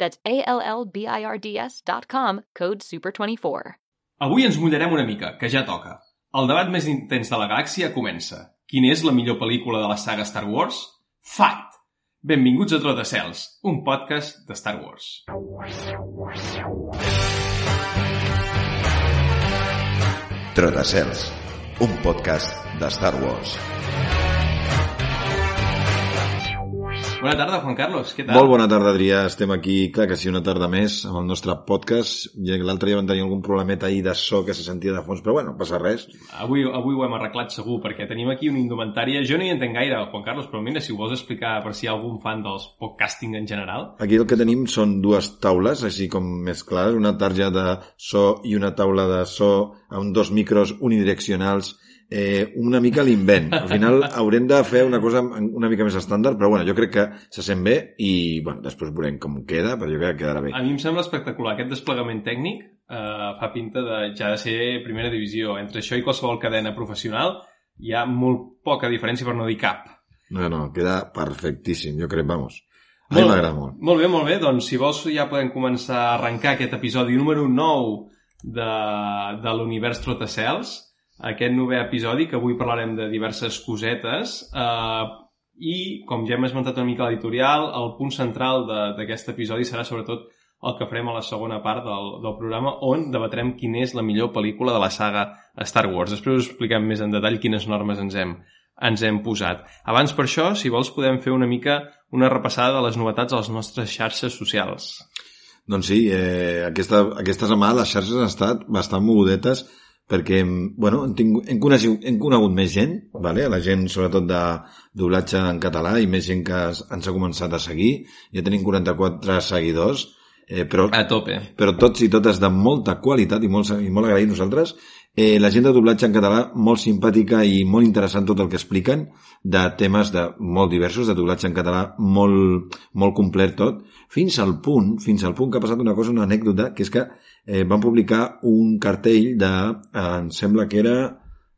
That's A-L-L-B-I-R-D-S dot com, code SUPER24. Avui ens mullarem una mica, que ja toca. El debat més intens de la galàxia comença. Quina és la millor pel·lícula de la saga Star Wars? Fight! Benvinguts a Trotacels, un podcast de Star Wars. Trotacels, un podcast de Star Wars. Bona tarda, Juan Carlos, què tal? Molt bona tarda, Adrià. Estem aquí, clar que sí, una tarda més amb el nostre podcast. L'altre dia vam tenir algun problemeta ahir de so que se sentia de fons, però bueno, no passa res. Avui, avui ho hem arreglat segur, perquè tenim aquí una indumentària... Jo no hi entenc gaire, Juan Carlos, però mira, si ho vols explicar per si hi ha algun fan dels podcasting en general. Aquí el que tenim són dues taules, així com més clares, una tarja de so i una taula de so amb dos micros unidireccionals eh, una mica l'invent. Al final haurem de fer una cosa una mica més estàndard, però bueno, jo crec que se sent bé i bueno, després veurem com queda, però jo crec que quedarà bé. A mi em sembla espectacular. Aquest desplegament tècnic eh, fa pinta de ja de ser primera divisió. Entre això i qualsevol cadena professional hi ha molt poca diferència per no dir cap. No, no, queda perfectíssim, jo crec, vamos. A mi m'agrada molt. Molt bé, molt bé. Doncs si vols ja podem començar a arrencar aquest episodi número 9 de, de l'univers Trotacels. Aquest novè episodi, que avui parlarem de diverses cosetes. Eh, I, com ja hem esmentat una mica l'editorial, el punt central d'aquest episodi serà sobretot el que farem a la segona part del, del programa, on debatrem quina és la millor pel·lícula de la saga Star Wars. Després us expliquem més en detall quines normes ens hem, ens hem posat. Abans per això, si vols, podem fer una mica una repassada de les novetats a les nostres xarxes socials. Doncs sí, eh, aquesta, aquesta setmana les xarxes han estat bastant mogudetes perquè bueno, hem, tingut, hem, conegut, hem conegut més gent, vale? la gent sobretot de doblatge en català i més gent que ens ha començat a seguir. Ja tenim 44 seguidors, eh, però, A tope. però tots i totes de molta qualitat i molt, i molt agraït nosaltres. Eh, la gent de doblatge en català molt simpàtica i molt interessant tot el que expliquen de temes de molt diversos, de doblatge en català molt, molt complet tot, fins al punt, fins al punt que ha passat una cosa, una anècdota, que és que eh, van publicar un cartell de, eh, em sembla que era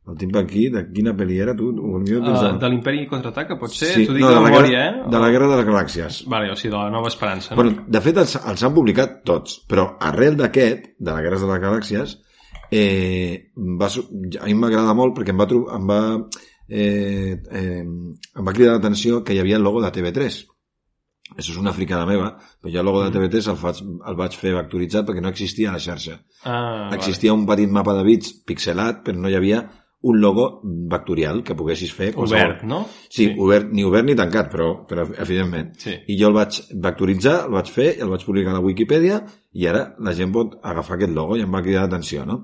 el tinc aquí, de quina pel·li era, tu? Uh, davant. de l'Imperi Contraataca, pot ser? Sí, T'ho dic no, de, la memòria, guerra, eh? de la Guerra de les Galàxies. Vale, o sigui, de la Nova Esperança. No? Bueno, de fet, els, els han publicat tots, però arrel d'aquest, de la Guerra de les Galàxies, eh, va, a mi m'agrada molt perquè em va, em va, eh, eh, em va cridar l'atenció que hi havia el logo de TV3. Això és una fricada meva, però jo el logo de TV3 el, faig, el vaig fer vectoritzat perquè no existia a la xarxa. ah, Existia un petit mapa de bits pixelat, però no hi havia un logo vectorial que poguessis fer. Qualsevol. Obert, no? Sí, obert, ni obert ni tancat, però, però evidentment. Sí. I jo el vaig vectoritzar, el vaig fer, el vaig publicar a la Wikipedia i ara la gent pot agafar aquest logo i em va cridar l'atenció, no?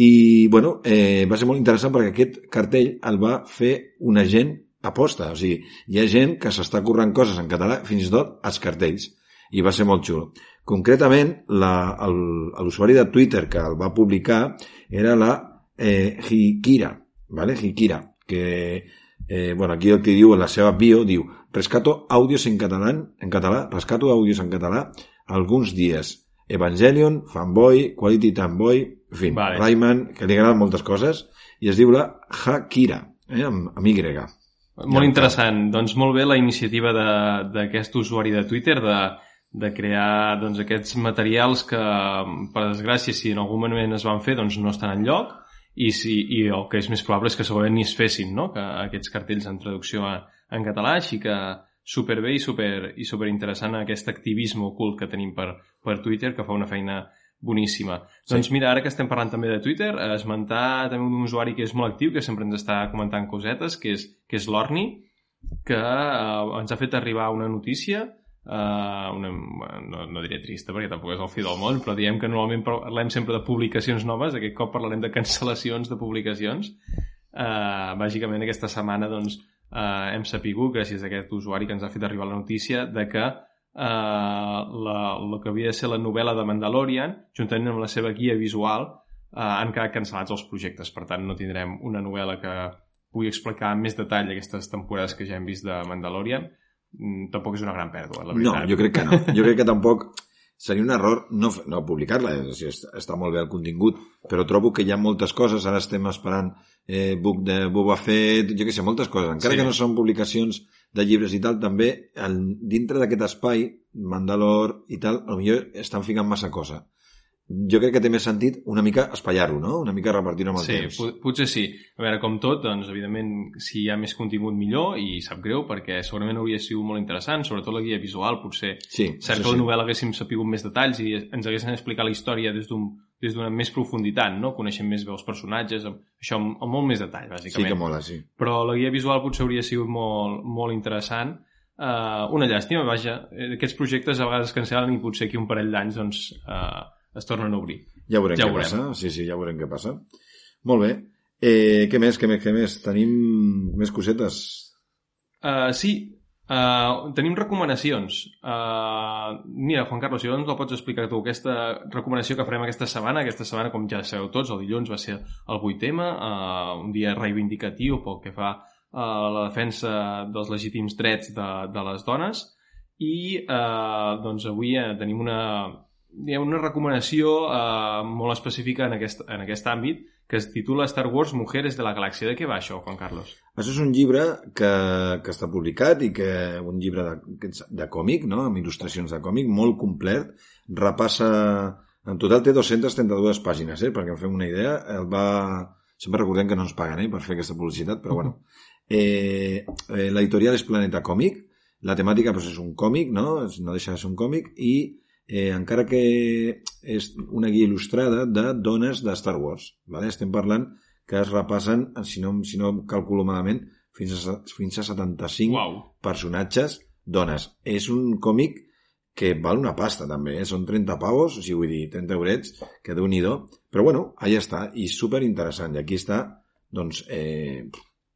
I, bueno, eh, va ser molt interessant perquè aquest cartell el va fer una gent aposta, o sigui, hi ha gent que s'està currant coses en català, fins i tot als cartells, i va ser molt xulo. Concretament, l'usuari de Twitter que el va publicar era la eh, Hikira, ¿vale? Hikira, que, eh, bueno, aquí el que diu en la seva bio, diu, rescato audios en català, en català, rescato audios en català alguns dies. Evangelion, Fanboy, Quality Time Boy, en fi, Vale. Rayman, que li agraden moltes coses, i es diu la Hakira, eh, amb, amb Y. Molt Ja, interessant. Doncs molt bé la iniciativa d'aquest usuari de Twitter de, de crear doncs, aquests materials que, per desgràcia, si en algun moment es van fer, doncs no estan en lloc i, si, i el que és més probable és que segurament ni es fessin, no? que aquests cartells en traducció a, en català, així que superbé i super, i super interessant aquest activisme ocult que tenim per, per Twitter, que fa una feina boníssima. Sí. Doncs mira, ara que estem parlant també de Twitter, eh, esmentar també un usuari que és molt actiu, que sempre ens està comentant cosetes, que és, que és l'Orni, que eh, ens ha fet arribar una notícia Uh, una, no, no diré trista perquè tampoc és el fi del món, però diem que normalment parlem sempre de publicacions noves, aquest cop parlarem de cancel·lacions de publicacions. Uh, bàsicament aquesta setmana doncs, uh, hem sapigut, gràcies a aquest usuari que ens ha fet arribar la notícia, de que uh, la, el que havia de ser la novel·la de Mandalorian, juntament amb la seva guia visual, uh, han quedat cancel·lats els projectes. Per tant, no tindrem una novel·la que pugui explicar amb més detall aquestes temporades que ja hem vist de Mandalorian, tampoc és una gran pèrdua, la veritat. No, jo crec que no. Jo crec que tampoc seria un error no, no publicar-la, o sigui, està molt bé el contingut, però trobo que hi ha moltes coses, ara estem esperant eh, book de Boba Fett, jo què sé, moltes coses, encara sí. que no són publicacions de llibres i tal, també el, dintre d'aquest espai, Mandalor i tal, potser estan ficant massa cosa jo crec que té més sentit una mica espaiar-ho, no? Una mica repartir-ho amb el sí, temps. Sí, potser sí. A veure, com tot, doncs, evidentment, si hi ha més contingut millor, i sap greu, perquè segurament hauria sigut molt interessant, sobretot la guia visual, potser. Sí, Cert que la novel·la haguéssim sapigut més detalls i ens haguessin explicat la història des d'un des d'una més profunditat, no? Coneixem més bé els personatges, amb, això amb, amb molt més detall, bàsicament. Sí que mola, sí. Però la guia visual potser hauria sigut molt, molt interessant. Uh, una llàstima, vaja, aquests projectes a vegades cancel·len i potser aquí un parell d'anys doncs, uh, es tornen a obrir. Ja veurem ja què veurem. passa. Sí, sí, ja veurem què passa. Molt bé. Eh, què més, què més, què més? Tenim més cosetes? Uh, sí, uh, tenim recomanacions. Uh, mira, Juan Carlos, si no ens la pots explicar tu, aquesta recomanació que farem aquesta setmana, aquesta setmana, com ja sabeu tots, el dilluns va ser el 8M, uh, un dia reivindicatiu pel que fa a la defensa dels legítims drets de, de les dones, i uh, doncs avui uh, tenim una, hi ha una recomanació eh, molt específica en aquest, en aquest àmbit que es titula Star Wars Mujeres de la Galàxia. De què va això, Juan Carlos? Això és un llibre que, que està publicat i que un llibre de, de còmic, no? amb il·lustracions de còmic, molt complet, repassa... En total té 232 pàgines, eh? perquè en fem una idea. El va... Sempre recordem que no ens paguen eh? per fer aquesta publicitat, però bueno. Eh, eh, L'editorial és Planeta Còmic, la temàtica doncs, és un còmic, no? no deixa de ser un còmic, i eh, encara que és una guia il·lustrada de dones de Star Wars. Vale? Estem parlant que es repassen, si no, si no calculo malament, fins a, fins a 75 wow. personatges dones. És un còmic que val una pasta també, eh? són 30 pavos, o sigui, vull dir, 30 eurets, que déu nhi però bueno, allà està, i super interessant, i aquí està, doncs, eh,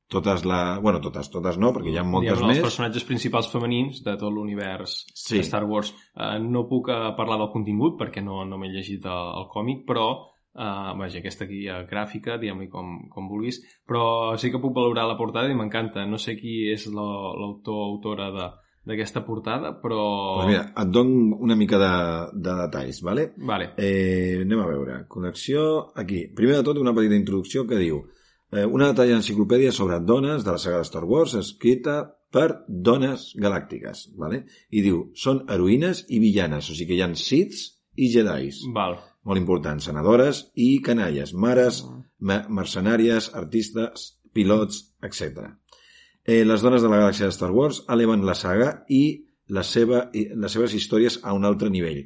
totes la... Bueno, totes, totes no, perquè hi ha moltes Diguem, més. Els personatges principals femenins de tot l'univers sí. de Star Wars. Uh, no puc uh, parlar del contingut perquè no, no m'he llegit el, el còmic, però uh, vaja, aquesta guia gràfica, diguem-li com, com vulguis, però sí que puc valorar la portada i m'encanta. No sé qui és l'autor o autora de, d'aquesta portada, però... Pues mira, et dono una mica de, de detalls, vale? Vale. Eh, anem a veure. Connexió, aquí. Primer de tot, una petita introducció que diu una detallada enciclopèdia sobre dones de la saga de Star Wars escrita per dones galàctiques, ¿vale? i diu, són heroïnes i villanes, o sigui que hi ha Siths i Jedis. Val. Molt important, senadores i canalles, mares, mercenàries, artistes, pilots, etc. Eh, les dones de la galàxia de Star Wars eleven la saga i la seva, les seves històries a un altre nivell.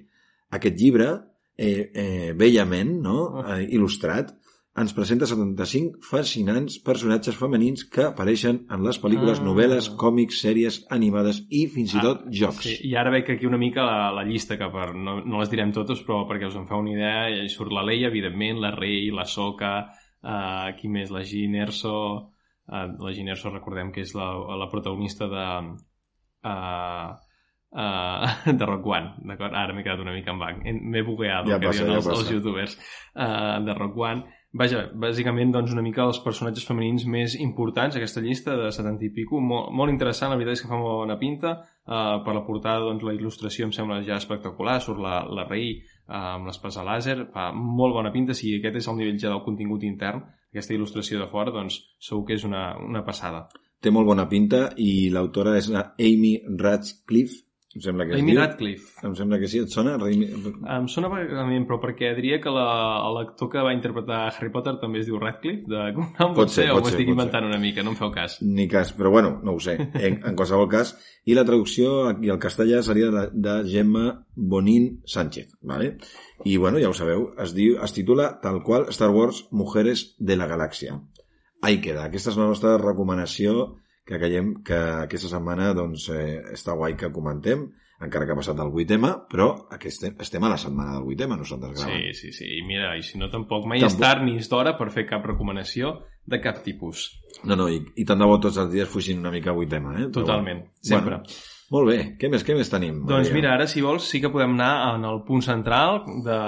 Aquest llibre, eh, eh, bellament no? eh, il·lustrat, ens presenta 75 fascinants personatges femenins que apareixen en les pel·lícules, ah. novel·les, còmics, sèries animades i fins i tot ah, jocs. Sí. I ara veig aquí una mica la, la llista, que per, no, no les direm totes, però perquè us en fa una idea, hi surt la Leia, evidentment, la Rei, la Soca, uh, qui més, la Jean Erso, uh, la Jean Erso recordem que és la, la protagonista de... Uh, uh, de Rock One, d'acord? Ara m'he quedat una mica en banc. M'he bugueat, ja que passa, diuen ja els, passa. els youtubers uh, de Rock One Vaja, bàsicament, doncs, una mica els personatges femenins més importants, aquesta llista de 70 i pico, molt, molt interessant, la veritat és que fa molt bona pinta, uh, per la portada, doncs, la il·lustració em sembla ja espectacular, surt la, la rei uh, amb l'espasa láser, fa molt bona pinta, si aquest és el nivell ja del contingut intern, aquesta il·lustració de fora, doncs, segur que és una, una passada. Té molt bona pinta i l'autora és Amy Radcliffe, Em sembla que Amy. Radcliffe. Em sembla que sí, et sona? Raimi... Em sona vagament, però perquè diria que la- l'actor que va interpretar Harry Potter també es diu Radcliffe, de cognom, Pot ser, o pot ser, m'estic pot inventant una mica, no em feu cas. Ni cas, però bueno, no ho sé, en, en qualsevol cas. I la traducció aquí al castellà seria de, de Gemma Bonín Sánchez, ¿vale? I bueno, ja ho sabeu, es, diu, es titula tal qual Star Wars Mujeres de la Galàxia. Ahí queda. Aquesta és la nostra recomanació que creiem que aquesta setmana doncs, eh, està guai que comentem, encara que ha passat el 8 però aquest, estem a la setmana del 8 nosaltres gravant. Sí, sí, sí. I mira, i si no tampoc mai Tampoc. és tard ni és d'hora per fer cap recomanació de cap tipus. No, no, i, i tant de bo tots els dies fugin una mica 8 eh? Però Totalment, bueno. sempre. Bueno, molt bé, què més, què més tenim? Doncs Maria? mira, ara si vols sí que podem anar en el punt central de,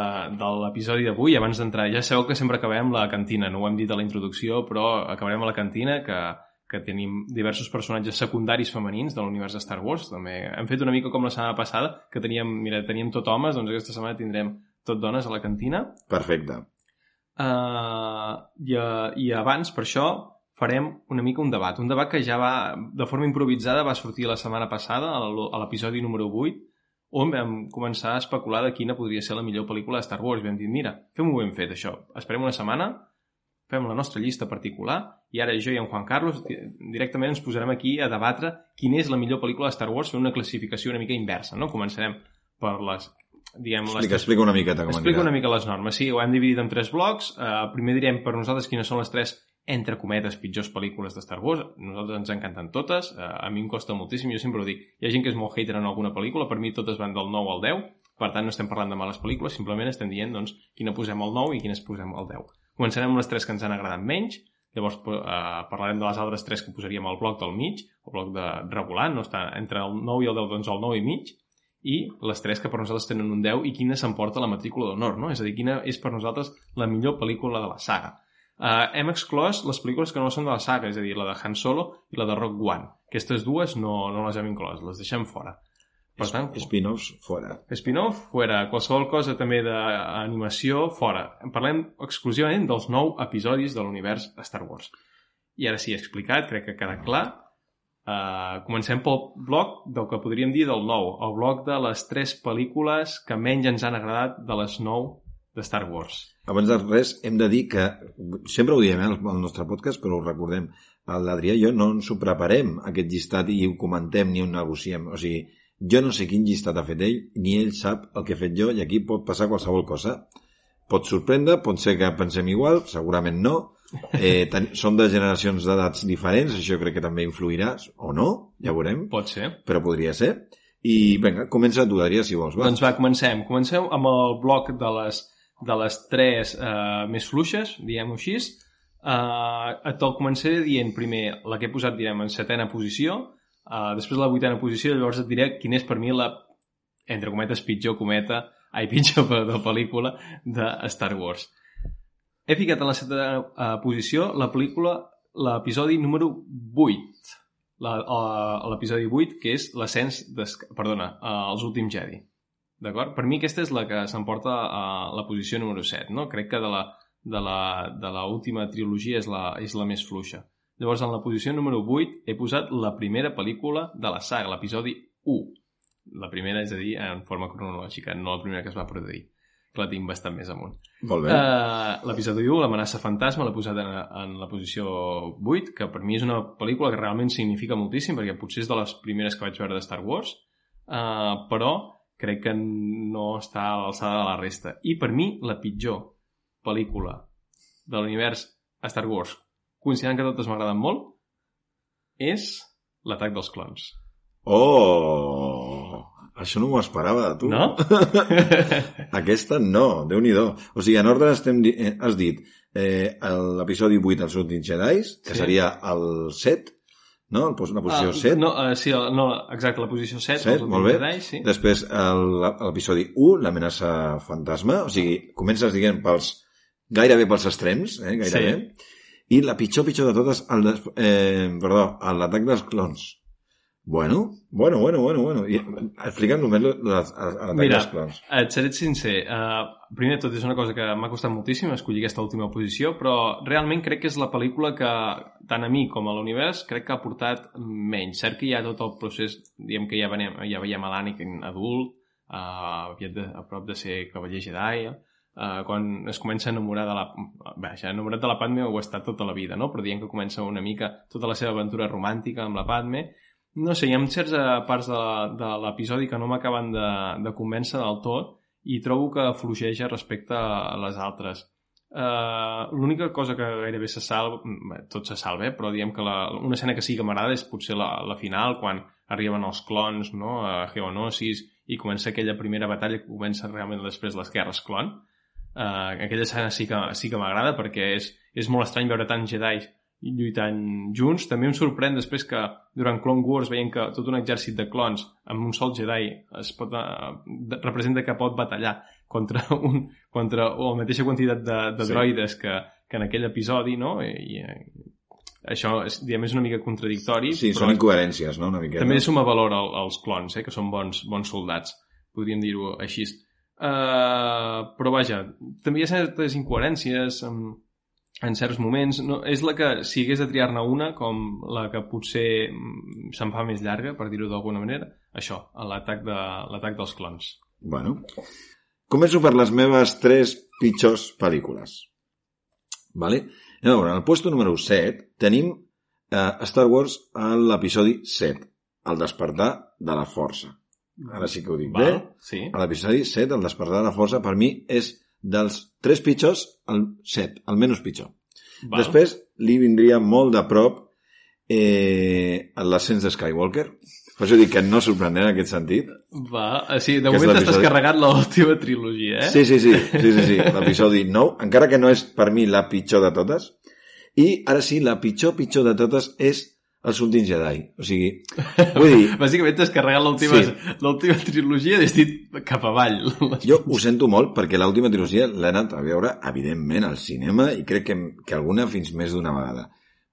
de l'episodi d'avui, abans d'entrar. Ja sabeu que sempre acabem la cantina, no ho hem dit a la introducció, però acabarem a la cantina, que, que tenim diversos personatges secundaris femenins de l'univers de Star Wars. També hem fet una mica com la setmana passada, que teníem, mira, teníem tot homes, doncs aquesta setmana tindrem tot dones a la cantina. Perfecte. Uh, i, uh, I abans, per això, farem una mica un debat. Un debat que ja va, de forma improvisada, va sortir la setmana passada, a l'episodi número 8, on vam començar a especular de quina podria ser la millor pel·lícula de Star Wars. Vam dir, mira, fem-ho ben fet, això. Esperem una setmana, fem la nostra llista particular, i ara jo i en Juan Carlos di- directament ens posarem aquí a debatre quina és la millor pel·lícula de Star Wars fent una classificació una mica inversa, no? Començarem per les, diguem, les Explica, explica una miqueta com Explico anirà. una mica les normes. Sí, ho hem dividit en tres blocs. Uh, primer direm per nosaltres quines són les tres entre cometes, pitjors pel·lícules de Star Wars. Nosaltres ens encanten totes. Uh, a mi em costa moltíssim, jo sempre ho dic. Hi ha gent que és molt hater en alguna pel·lícula, per mi totes van del 9 al 10, per tant no estem parlant de males pel·lícules, simplement estem dient doncs, quina posem al 9 i quines posem al 10. Començarem amb les tres que ens han agradat menys, llavors uh, parlarem de les altres tres que posaríem al bloc del mig, el bloc de regular, no està entre el 9 i el 10, doncs el 9 i mig, i les tres que per nosaltres tenen un 10 i quina s'emporta la matrícula d'honor, no? És a dir, quina és per nosaltres la millor pel·lícula de la saga. Uh, hem exclòs les pel·lícules que no són de la saga, és a dir, la de Han Solo i la de Rock One. Aquestes dues no, no les hem inclòs, les deixem fora. Per tant, Spin-offs, fora. spin-off, fora. Qualsevol cosa també d'animació, fora. En parlem exclusivament dels nou episodis de l'univers Star Wars. I ara sí, explicat, crec que queda clar. Uh, comencem pel bloc del que podríem dir del nou, el bloc de les tres pel·lícules que menys ens han agradat de les nou de Star Wars. Abans de res, hem de dir que, sempre ho diem eh, al al nostre podcast, però ho recordem, l'Adrià i jo no ens ho preparem, aquest llistat, i ho comentem ni ho negociem. O sigui, jo no sé quin llistat ha fet ell, ni ell sap el que he fet jo, i aquí pot passar qualsevol cosa. Pot sorprendre, pot ser que pensem igual, segurament no. Eh, ten, som de generacions d'edats diferents, això crec que també influirà, o no, ja ho veurem, Pot ser. però podria ser. I vinga, comença tu, Adrià, si vols. Va. Doncs va, comencem. Comencem amb el bloc de les, de les tres uh, més fluixes, diguem-ho així. Uh, Te'l començaré dient primer la que he posat, direm, en setena posició, uh, després la vuitena posició, llavors et diré quina és per mi la, entre cometes, pitjor cometa, ai, pitjor de pel·lícula de Star Wars. He ficat en la setena uh, posició la pel·lícula, l'episodi número 8, la- uh, l'episodi 8, que és l'ascens, perdona, uh, els últims Jedi. D'acord? Per mi aquesta és la que s'emporta a la posició número 7, no? Crec que de la, de la, de la última trilogia és la, és la més fluixa. Llavors, en la posició número 8 he posat la primera pel·lícula de la saga, l'episodi 1. La primera, és a dir, en forma cronològica, no la primera que es va produir, que la tinc bastant més amunt. Molt bé. Uh, L'episodi 1, l'amenaça fantasma, l'he posat en, en la posició 8, que per mi és una pel·lícula que realment significa moltíssim, perquè potser és de les primeres que vaig veure de Star Wars, uh, però crec que no està a l'alçada de la resta. I per mi, la pitjor pel·lícula de l'univers Star Wars, considerant que totes m'agraden molt, és l'atac dels clons. Oh! Això no m'ho esperava de tu. No? Aquesta no, déu nhi O sigui, en ordre estem di eh, has dit eh, l'episodi 8 els últims Jedi, que Sí. seria el 7, no? La posició Ah, 7. No, uh, sí, no, exacte, la posició 7. Set, els molt bé. Jedi, sí. Després l'episodi 1, l'amenaça fantasma, o sigui, comences dient pels, gairebé pels extrems, eh, gairebé. I la pitjor, pitjor de totes, el des, eh, perdó, l'atac dels clons. Bueno, bueno, bueno, bueno, bueno. I, explica'm només Mira, dels clones. Et seré sincer, uh, primer tot és una cosa que m'ha costat moltíssim escollir aquesta última posició, però realment crec que és la pel·lícula que, tant a mi com a l'univers, crec que ha portat menys. Cert que hi ha tot el procés, diem que ja, veiem, ja veiem l'Anakin adult, uh, aviat de, a prop de ser cavaller Jedi, uh, quan es comença a enamorar de la... Bé, ja enamorat de la Padme ho estat tota la vida, no? Però diem que comença una mica tota la seva aventura romàntica amb la Padme, no sé, hi ha certs eh, parts de, de l'episodi que no m'acaben de, de convèncer del tot i trobo que fluixeja respecte a les altres. Uh, L'única cosa que gairebé se salva, tot se salva, eh? però diem que la, una escena que sí que m'agrada és potser la, la final, quan arriben els clons no? a Geonosis i comença aquella primera batalla que comença realment després les guerres clon. Uh, aquella escena sí que, sí que m'agrada perquè és, és molt estrany veure tants Jedi lluitant junts. També em sorprèn després que durant Clone Wars veiem que tot un exèrcit de clones amb un sol Jedi es pot, uh, representa que pot batallar contra, un, contra o la mateixa quantitat de, de Sí. droides que, que en aquell episodi, no? I, i això és, diguem, és una mica contradictori, Sí, però són incoherències, no?, una miqueta. també suma valor al, als clons, eh? que són bons, bons soldats, podríem dir-ho així. Uh, però vaja, també hi ha certes incoherències en, en certs moments. No, és la que, si hagués de triar-ne una, com la que potser mm, se'n fa més llarga, per dir-ho d'alguna manera, això, l'atac de, dels clons. Bueno. Començo per les meves tres pitjors pel·lícules. Vale? A veure, al puesto número 7 tenim eh, Star Wars a l'episodi 7, El despertar de la força. Ara sí que ho dic bé. Val? Sí. A l'episodi 7, El despertar de la força, per mi és dels tres pitjors, el 7, el menys pitjor. Val. Després li vindria molt de prop eh, l'ascens de Skywalker. Per això dic que no sorprendent en aquest sentit. Va, eh, sí, de moment l'episodi- carregat l'última trilogia, eh? Sí, sí, sí, sí, sí, sí. l'episodi 9, encara que no és per mi la pitjor de totes. I ara sí, la pitjor, pitjor de totes és els últims Jedi. O sigui, vull dir, Bàsicament t'has carregat l'última Sí. trilogia i has dit cap avall. jo ho sento molt perquè l'última trilogia l'he anat a veure, evidentment, al cinema i crec que, que alguna fins més d'una vegada.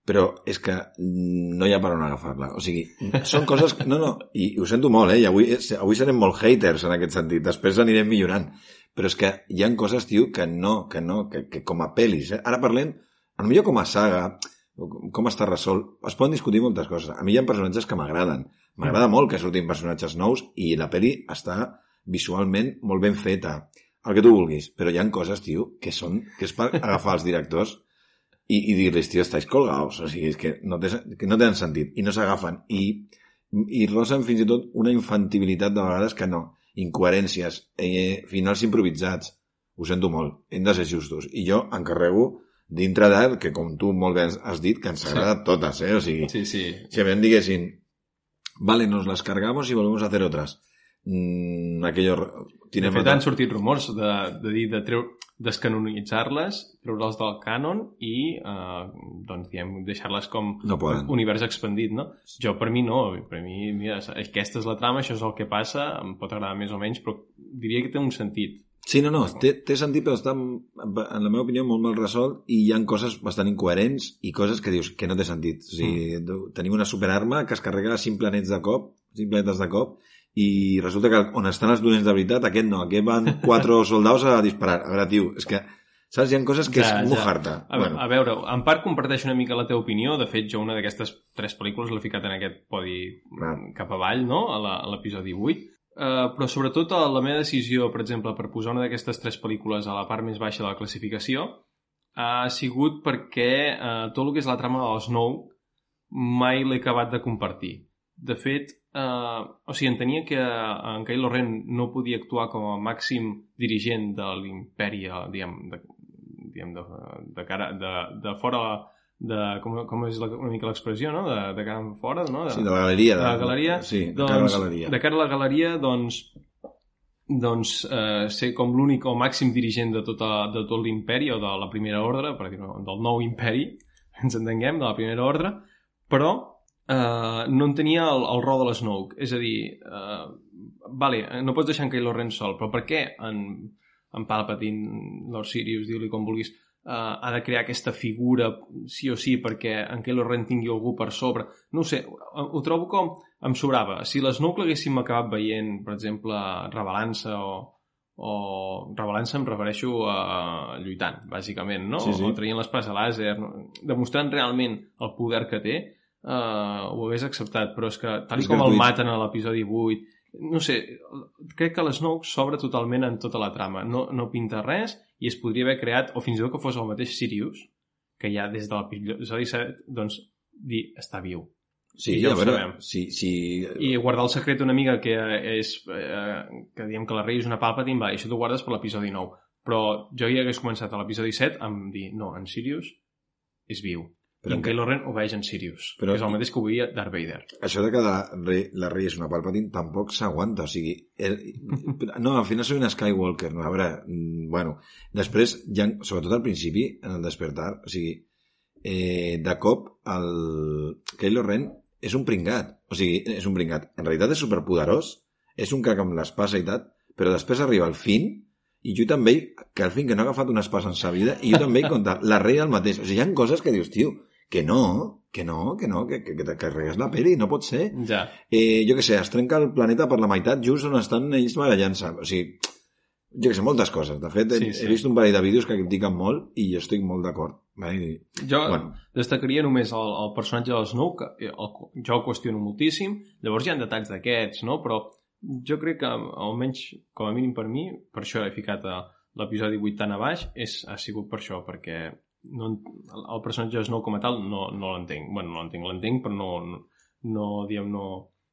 Però és que no hi ha per on agafar-la. O sigui, són coses... Que, no, no, i, i ho sento molt, eh? I avui, avui serem molt haters en aquest sentit. Després anirem millorant. Però és que hi han coses, tio, que no, que no, que, que com a pel·lis, eh? Ara parlem, millor com a saga, com- està resolt, es poden discutir moltes coses. A mi hi ha personatges que m'agraden. M'agrada molt que surtin personatges nous i la pel·li està visualment molt ben feta. El que tu vulguis. Però hi han coses, tio, que són que és per agafar els directors i, i dir-los, tio, estáis colgados. O sigui, és que no, té, que no tenen sentit. I no s'agafen. I, I rosen fins i tot una infantilitat de vegades que no. Incoherències, eh, finals improvisats. Ho sento molt. Hem de ser justos. I jo encarrego dintre de, que com tu molt bé has dit, que ens agrada totes, eh? O sigui, Sí, sí. si a mi em diguessin, vale, nos las cargamos y volvemos a hacer otras. Mm, aquello... De Tinem fet, han sortit rumors de, de dir de treu, descanonitzar-les, treure-les del cànon i, eh, doncs, diguem, deixar-les com No poden. univers expandit, no? Jo, per mi, no. Per mi, mira, aquesta és la trama, això és el que passa, em pot agradar més o menys, però diria que té un sentit. Sí, no, no, té, té sentit, però està, en la meva opinió, molt mal resolt i hi han coses bastant incoherents i coses que dius que no té sentit. O sigui, mm. tenim una superarma que es carrega cinc planets de cop, cinc planetes de cop, i resulta que on estan els dolents de veritat, aquest no, aquest van quatre soldats a disparar. A veure, tio, és que, saps, hi ha coses que Ja, és ja. mojar-te. A, bueno. a veure, en part comparteixo una mica la teva opinió. De fet, jo una d'aquestes tres pel·lícules l'he ficat en aquest podi Clar. cap avall, no?, a l'episodi 8. Uh, però sobretot a la meva decisió, per exemple, per posar una d'aquestes tres pel·lícules a la part més baixa de la classificació ha sigut perquè uh, tot el que és la trama de les nou mai l'he acabat de compartir. De fet, uh, o sigui, entenia que en Kylo Ren no podia actuar com a màxim dirigent de l'imperi, eh, diguem, de, diguem de, de, cara, de, de fora de, com, com és la, una mica l'expressió, no? De, de cara fora, no? De, Sí, de la galeria. de la galeria. Sí, de doncs, cara a la galeria. De cara a la galeria, doncs, doncs eh, ser com l'únic o màxim dirigent de, tota, de tot l'imperi o de la primera ordre, per dir del nou imperi, ens entenguem, de la primera ordre, però eh, no en tenia el, el rol de l'Snoke. És a dir, eh, vale, no pots deixar en Kylo Ren sol, però per què en, en Palpatine, Lord Sirius, diu-li com vulguis, uh, ha de crear aquesta figura sí o sí perquè en Kylo Ren tingui algú per sobre. No ho sé, ho, ho trobo com em sobrava. Si les Snoke l'haguéssim acabat veient, per exemple, revelant-se o, o revelant-se em refereixo a lluitant, bàsicament, no? Sí, sí. O traient l'espasa làser, no? demostrant realment el poder que té, uh, ho hagués acceptat, però és que tal És com el gratuït. maten a l'episodi 8, no sé, crec que l'Snoke s'obre totalment en tota la trama. No, no pinta res i es podria haver creat, o fins i tot que fos el mateix Sirius, que ja des de l'episodi 7, doncs, dir, està viu. Sí, I ja a veure, sabem. sí, sí, I guardar el secret una mica que és eh, que diem que la rei és una Palpatine, va, això t'ho guardes per l'episodi 9. Però jo ja hagués començat a l'episodi 7 amb dir, no, en Sirius és viu. Però I en Kylo Ren obeeix en Sirius, Però- que és el mateix que obeïa Darth Vader. això de que la rei, la rei és una Palpatine tampoc s'aguanta, o sigui... El, no, al final soy una Skywalker, no, a veure, mm, bueno, després, ja, sobretot al principi, en el despertar, o sigui, eh, de cop el Kylo Ren és un pringat, o sigui, és un pringat. En realitat és superpoderós, és un crac amb l'espasa i tal, però després arriba el fin i jo també, que al fin que no ha agafat una espasa en sa vida, i jo també he contat, la rei el mateix. O sigui, hi ha coses que dius, tio, que no, que no, que no, que, que, que te carregues la peli, no pot ser. Ja. Eh, jo que sé, es trenca el planeta per la meitat just on estan ells barallant-se. O sigui, jo que sé, moltes coses. De fet, he, Sí, sí. he vist un parell de vídeos que critiquen molt i jo estic molt d'acord. Jo Bueno. destacaria només el, el personatge de l'Snoke, que el, jo el qüestiono moltíssim, llavors hi ha detalls d'aquests, no? Però jo crec que, almenys, com a mínim per mi, per això he ficat a l'episodi 8 tan a baix, és, ha sigut per això, perquè no, el, el personatge Snow com a tal no, no l'entenc. bueno, no l'entenc, l'entenc, però no, no, no, diguem, no,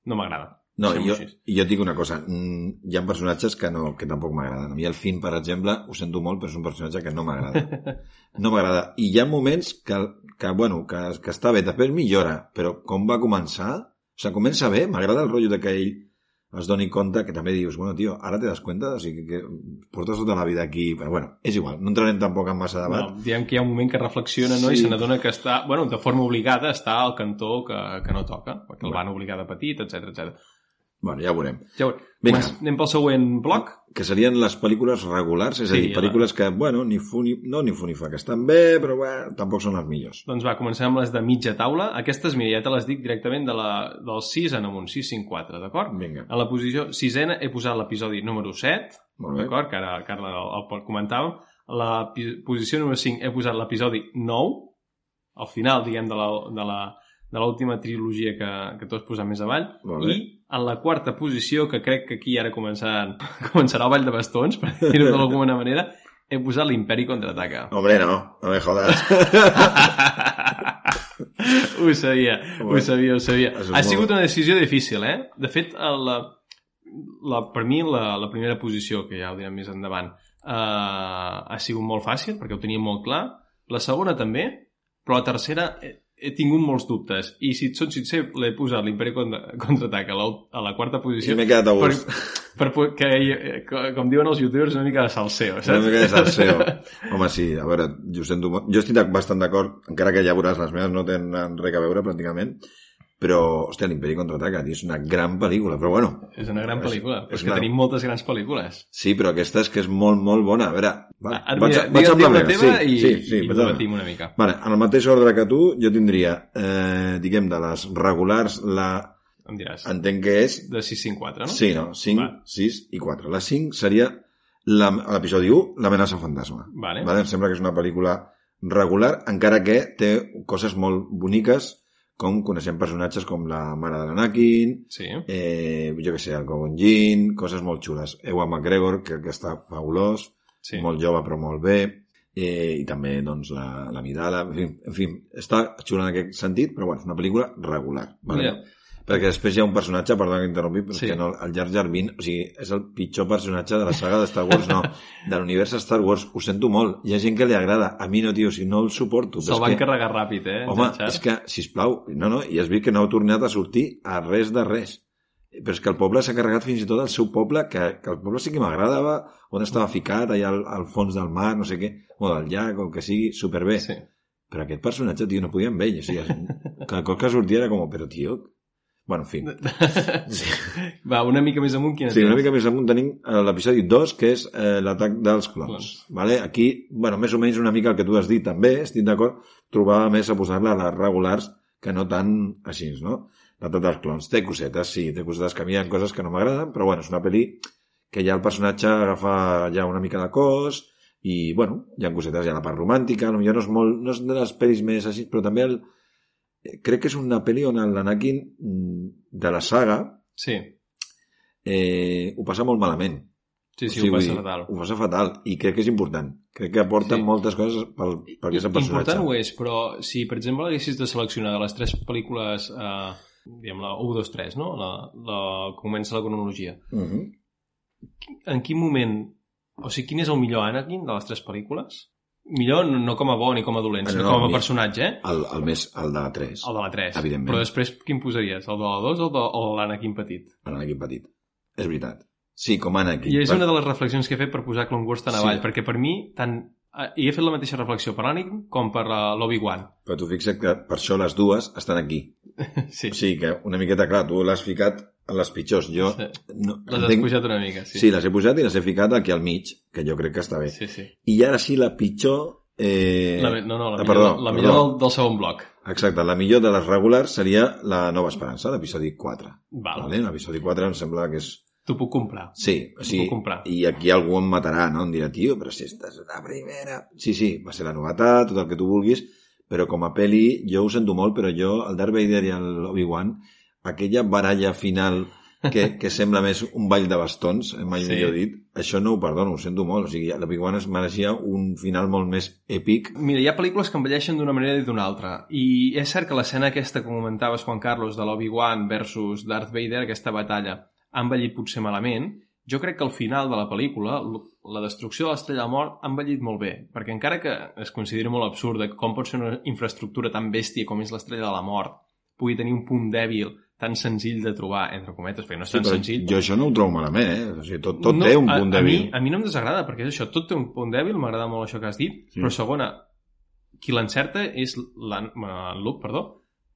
no m'agrada. No, jo, jo et dic una cosa, mm, hi ha personatges que, no, que tampoc m'agraden. A mi el Finn, per exemple, ho sento molt, però és un personatge que no m'agrada. No m'agrada. I hi ha moments que, que, bueno, que, que està bé, després millora, però com va començar, o sigui, comença bé, m'agrada el rotllo de que ell es doni compte que també dius, bueno, tio, ara te das cuenta, o sigui, que portes tota la vida aquí, però bueno, és igual, no entrarem tampoc en massa debat. No, diguem que hi ha un moment que reflexiona no? Sí. i se n'adona que està, bueno, de forma obligada està al cantó que, que no toca, perquè el Bueno. van obligar de petit, etc etc. Bueno, ja ho veurem. Ja ho... Vinga. Anem pel següent bloc? Que serien les pel·lícules regulars, és a Sí, dir, pel·lícules que, bueno, ni fu ni, no ni fu ni fa, que estan bé, però bueno, tampoc són les millors. Doncs va, comencem amb les de mitja taula. Aquestes, mira, ja te les dic directament de la, del 6 en amunt, 6, 5, 4, d'acord? Vinga, A la posició sisena he posat l'episodi número 7, molt bé. d'acord? Que ara, que ara el, el comentàvem. A la posició número 5 he posat l'episodi 9, al final, diguem, de la, de la, de l'última trilogia que, que tu has posat més avall. I en la quarta posició, que crec que aquí ara començarà, començarà el ball de bastons, per dir-ho d'alguna manera, he posat l'imperi contraataca. Hombre, no, no me jodas. ho sabia, Home, ho sabia, ho sabia. Ha molt- sigut una decisió difícil, eh? De fet, la, la, per mi, la, la primera posició, que ja ho direm més endavant, uh, ha sigut molt fàcil, perquè ho tenia molt clar. La segona també, però la tercera he, tingut molts dubtes. I si et són sincer, l'he posat l'Imperi contra, contraataca a, la, a la quarta I posició. m'he quedat a per, gust. per, po- que, co- com diuen els youtubers, una mica de salseo, saps? Una mica de salseo. Home, sí, a veure, jo, sento jo estic bastant d'acord, encara que ja veuràs, les meves no tenen res a veure pràcticament, però, hòstia, l'Imperi contraataca, tio, és una gran pel·lícula, però bueno, És una gran pel·lícula. és És, que una- tenim moltes grans pel·lícules. sí, però aquesta és que és molt, molt bona. A veure, va, Ara, mira, digue'm amb la meva. teva sí, i, sí, sí, i vaig debatim una mica. Vale, en el mateix ordre que tu, jo tindria, eh, diguem, de les regulars, la, Em diràs. entenc que és, De 654, no? sí, no, 5, Va. 6 i 4. La 5 seria l'episodi 1, l'amenaça fantasma. Vale. Vale? Em sembla que és una pel·lícula regular, encara que té coses molt boniques, com coneixem personatges com la mare de l'Anakin, Sí. eh, jo que sé, el Gogon Jin, coses molt xules. Ewan McGregor, que, que està fabulós, sí. molt jove però molt bé, eh, i també doncs, la, la Midala, en fi, en fi, està xula en aquest sentit, però bueno, és una pel·lícula regular. Vale? Mira. Perquè després hi ha un personatge, perdó que interrompi, però Sí. que no, el Jar Jar Binks, o sigui, és el pitjor personatge de la saga de Star Wars, no, de l'univers Star Wars, ho sento molt, hi ha gent que li agrada, a mi no, tio, o sigui, no el suporto. Se'l van que, carregar ràpid, eh? home, és que, sisplau, no, no, i has vist que no ha tornat a sortir a res de res. Però és que el poble s'ha carregat fins i tot el seu poble, que, que el poble sí que m'agradava, on estava ficat, allà al, al fons del mar, no sé què, o del llac, o el que sigui, superbé. Sí. Però aquest personatge, tio, no podia amb ell. O sigui, cada cop que sortia era com, però tio, Bueno, en fi. Va, una mica més amunt, quina Sí, una tens? mica més amunt tenim eh, l'episodi 2, que és eh, l'atac dels clons. Clons. Vale? Aquí, bueno, més o menys una mica el que tu has dit també, estic d'acord, trobava més a posar-la a les regulars que no tan així, no? L'atac dels clons. Té cosetes, sí, té cosetes que a mi hi ha coses que no m'agraden, però bueno, és una pel·li que ja el personatge agafa ja una mica de cos i, bueno, hi ha cosetes, hi ha la part romàntica, potser no és, molt, no és de les pel·lis més així, però també el, crec que és una pel·li on l'Anakin mm, de la saga Sí, eh, ho passa molt malament. sí, sí, O sigui, ho passa dir, fatal. Ho passa fatal i crec que és important. Crec que aporten Sí. moltes coses pel, per aquest personatge. Important ho és, però si, per exemple, haguessis de seleccionar de les tres pel·lícules, eh, diguem la 1, 2, 3, no? La, la, comença la cronologia. Uh -huh. En quin moment... O sigui, quin és el millor Anakin de les tres pel·lícules? Millor no, com a bo ni com a dolent, sinó no, com a personatge, eh? el, el, més, el de la 3. El de la 3. Evidentment. Però després, quin posaries? El de la 2 o, de, o l'Anakin petit? L'Anakin petit. És veritat. Sí, com Anakin. I és una de les reflexions que he fet per posar Clone Wars tan Sí. avall, perquè per mi, tant, i he fet la mateixa reflexió per l'Anakin com per eh, l'Obi-Wan. Però tu fixa't que per això les dues estan aquí. Sí, O sigui que una miqueta, clar, tu l'has ficat a les pitjors. Jo Sí. no, les has entenc- pujat una mica, sí. Sí, les he posat i les he ficat aquí al mig, que jo crec que està bé. sí, sí. I ara sí, la pitjor... Eh... La, no, no, la ah, millor, perdó, la millor perdó. del, del segon bloc. Exacte, la millor de les regulars seria la Nova Esperança, l'episodi 4. Val. Vale? L'episodi 4 em sembla que és... T'ho puc comprar. Sí, o sigui, puc comprar. i aquí algú em matarà, no? Em dirà, tio, però si esta és la primera... Sí, sí, va ser la novetat, tot el que tu vulguis, però com a peli, jo ho sento molt, però jo, el Darth Vader i l'Obi-Wan, aquella baralla final que, que sembla més un ball de bastons, eh, mai Sí. millor dit, això no ho perdono, ho sento molt. O sigui, l'Obi-Wan es mereixia un final molt més èpic. Mira, hi ha pel·lícules que envelleixen d'una manera i d'una altra. I és cert que l'escena aquesta que comentaves, Juan Carlos, de l'Obi-Wan versus Darth Vader, aquesta batalla, ha envellit potser malament. Jo crec que al final de la pel·lícula, la destrucció de l'Estrella de la Mort ha envellit molt bé, perquè encara que es consideri molt absurd de com pot ser una infraestructura tan bèstia com és l'Estrella de la Mort, pugui tenir un punt dèbil tan senzill de trobar, entre cometes, perquè no és tan però senzill, jo això no ho trobo malament, eh? O sigui, tot, tot no, té un a- punt a, dèbil. mi, a mi no em desagrada, perquè és això, tot té un punt dèbil, m'agrada molt això que has dit, Sí. però segona, qui l'encerta és en Luke, perdó,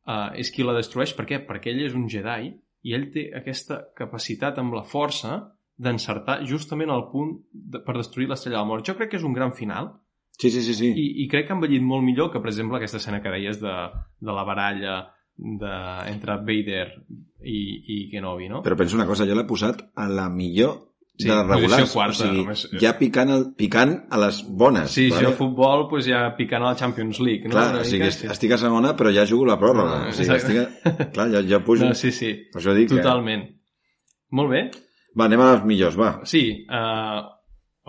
uh, és qui la destrueix. Per què? Perquè ell és un Jedi i ell té aquesta capacitat amb la força d'encertar justament al punt de, per destruir l'estrella de la mort. Jo crec que és un gran final Sí, sí, sí, sí. i, i crec que ha envellit molt millor que, per exemple, aquesta escena que deies de, de la baralla de, entre Vader i, i Kenobi, no? Però penso una cosa, jo l'he posat a la millor Sí, de regulars. quarta, o sigui, només- ja picant, el, picant a les bones. Sí, vale? jo a futbol pues, ja picant a la Champions League, no? Clar, Una o sigui, mica, est- estic a segona, però ja jugo la pròrroga. Ah, o sigui, estic a... Clar, jo, jo pujo... No, sí, sí, Per això dic totalment. Molt bé. que... Va, anem a les millors, va. Sí, uh,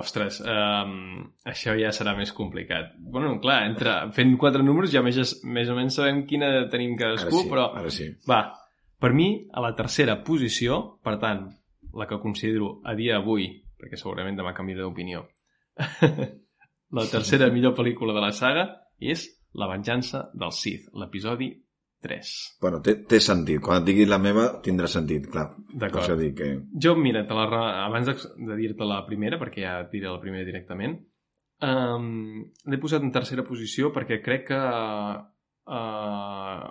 ostres, um, això ja serà més complicat. Bueno, clar, entre, fent quatre números ja més, més o menys sabem quina tenim Ara cadascú, sí, però ara sí. va, per mi, a la tercera posició, per tant, la que considero a dia d'avui, perquè segurament demà canviaré d'opinió, la tercera millor pel·lícula de la saga és La venjança del Sith, l'episodi 3. Bueno, té, té sentit. Quan et digui la meva, tindrà sentit, clar. D'acord. que... Jo, mira, te la, abans de, de dir-te la primera, perquè ja et diré la primera directament, um, l'he posat en tercera posició perquè crec que uh,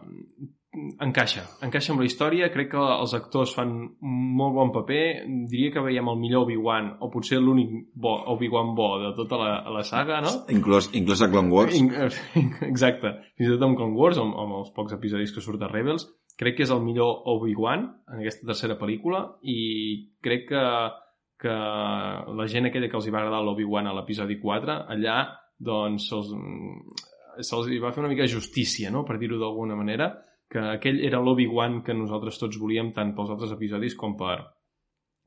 encaixa. Encaixa amb la història, crec que els actors fan molt bon paper, diria que veiem el millor Obi-Wan, o potser l'únic bo, Obi-Wan bo de tota la, la saga, no? Inclús, inclús a Clone Wars. In- Exacte. Fins i tot amb Clone Wars, amb, amb els pocs episodis que surt a Rebels, crec que és el millor Obi-Wan en aquesta tercera pel·lícula i crec que, que la gent aquella que els hi va agradar l'Obi-Wan a l'episodi 4, allà doncs se'ls se'ls hi va fer una mica justícia, no? per dir-ho d'alguna manera, que aquell era l'Obi-Wan que nosaltres tots volíem tant pels altres episodis com per,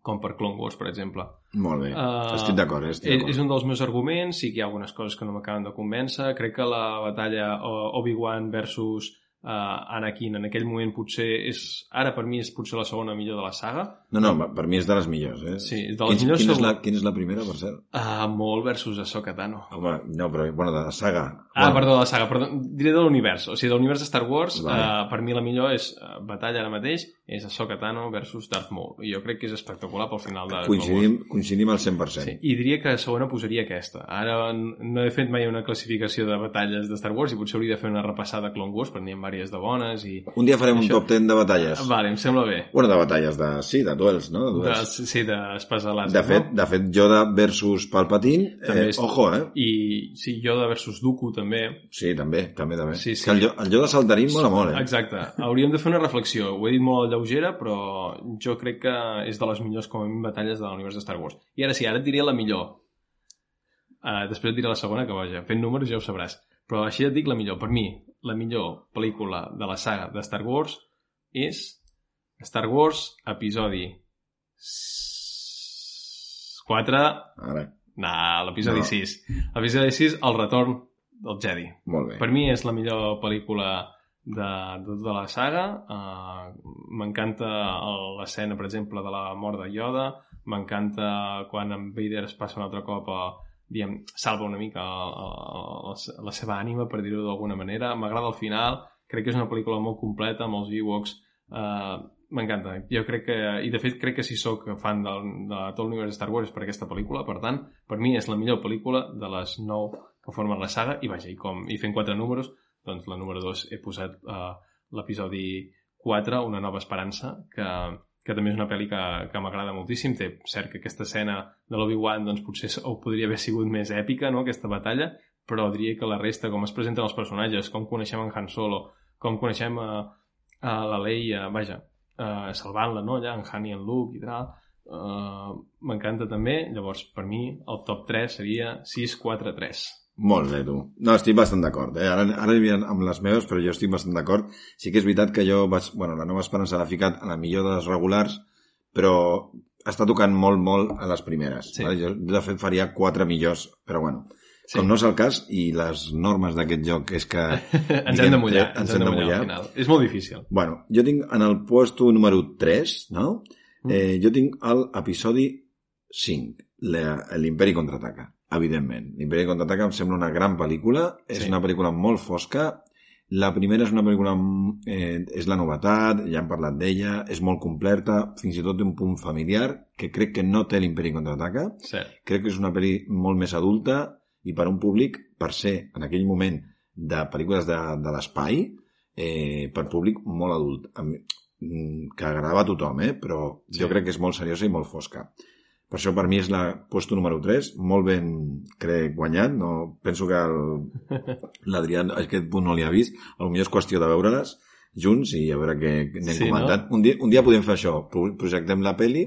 com per Clone Wars, per exemple. Molt bé. Uh, estic d'acord, eh? És, és un dels meus arguments, sí que hi ha algunes coses que no m'acaben de convèncer. Crec que la batalla o- Obi-Wan versus uh, Anakin en aquell moment potser és... Ara per mi és potser la segona millor de la saga. No, no, per mi és de les millors, eh? Sí, és de les Quins- millors Quina és, la, quina és la primera, per cert? Uh, molt versus Ahsoka Tano. Home, no, però, bueno, de la saga. Ah, bueno, perdó, de la saga, perdó, diré de l'univers. O sigui, de l'univers de Star Wars, Vale. uh, per mi la millor és uh, batalla ara mateix, és Ahsoka Tano versus Darth Maul. I jo crec que és espectacular pel final de. Coincidim, coincidim al 100%. Sí, i diria que a segona posaria aquesta. Ara no he fet mai una classificació de batalles de Star Wars i potser hauria de fer una repassada a Clone Wars, perquè n'hi ha diverses de bones i... Un dia farem un Això- top 10 de batalles. Vale, em sembla bé. Bueno, de batalles, de, sí, de duels, no? De, De, duels. sí, d'espasa láser, de, fet, no? de fet, Yoda versus Palpatine, També eh, és- ojo, eh? I sí, Yoda versus Dooku també. Sí, també, també, també. Sí, sí. Que el, Yo- el Yoda saltarín mola molt, eh? Exacte. Hauríem de fer una reflexió. Ho he dit molt lleugera, però jo crec que és de les millors, com a mínim, batalles de l'univers de Star Wars. I ara sí, ara et diré la millor. Uh, després et diré la segona, que vaja, fent números ja ho sabràs. Però així et dic la millor. Per mi, la millor pel·lícula de la saga de Star Wars és Star Wars episodi 4... Ara, Nah, l'episodi No. 6. L'episodi 6, El retorn del Jedi. molt bé. Per mi és la millor pel·lícula de, de tota la saga. Uh, M'encanta l'escena, per exemple, de la mort de Yoda. M'encanta quan en Vader es passa un altre cop a, diguem, salva una mica la, la seva ànima, per dir-ho d'alguna manera. M'agrada el final. Crec que és una pel·lícula molt completa, amb els Ewoks. Uh, M'encanta. Jo crec que... I de fet crec que si sóc fan del, de tot l'univers de Star Wars per aquesta pel·lícula. Per tant, per mi és la millor pel·lícula de les nou que formen la saga. I vaja, i, com, i fent quatre números, doncs la número 2 he posat uh, l'episodi 4, Una nova esperança, que, que també és una pel·li que, que m'agrada moltíssim. Té cert que aquesta escena de l'Obi-Wan doncs, potser o podria haver sigut més èpica, no?, aquesta batalla, però diria que la resta, com es presenten els personatges, com coneixem en Han Solo, com coneixem a, a la Leia, vaja, salvant-la, no?, allà, en Han i en Luke i tal, uh, m'encanta també. Llavors, per mi, el top 3 seria 6-4-3. Molt bé, tu. No, estic bastant d'acord. Eh? Ara, ara havia amb les meves, però jo estic bastant d'acord. Sí que és veritat que jo vaig... Bueno, la nova esperança l'ha ficat a la millor de les regulars, però està tocant molt, molt a les primeres. Sí. Vale? Jo, de fet, faria quatre millors, però bueno. Sí. Com no és el cas, i les normes d'aquest joc és que... ens hem de mullar, eh, ens hem de mullar, al final. És molt difícil. Bueno, jo tinc en el puesto número 3, no? Mm. Eh, jo tinc l'episodi 5, la- l'Imperi contraataca, evidentment. L'Imperi contraataca em sembla una gran pel·lícula, és Sí. una pel·lícula molt fosca, la primera és una pel·lícula, eh, és la novetat, ja hem parlat d'ella, és molt completa, fins i tot té un punt familiar, que crec que no té l'Imperi contraataca, Cert. crec que és una pel·li molt més adulta i per un públic, per ser en aquell moment de pel·lícules de, de l'espai, eh, per públic molt adult, amb, mm, que agradava a tothom, eh? però Sí. jo crec que és molt seriosa i molt fosca. Per això per mi és la puesto número 3, molt ben, crec, guanyat. No, penso que l'Adrià a aquest punt no li ha vist. A millor és qüestió de veure-les junts i a veure què anem Sí, no? comentant. Un, dia, un dia podem fer això, pro- projectem la peli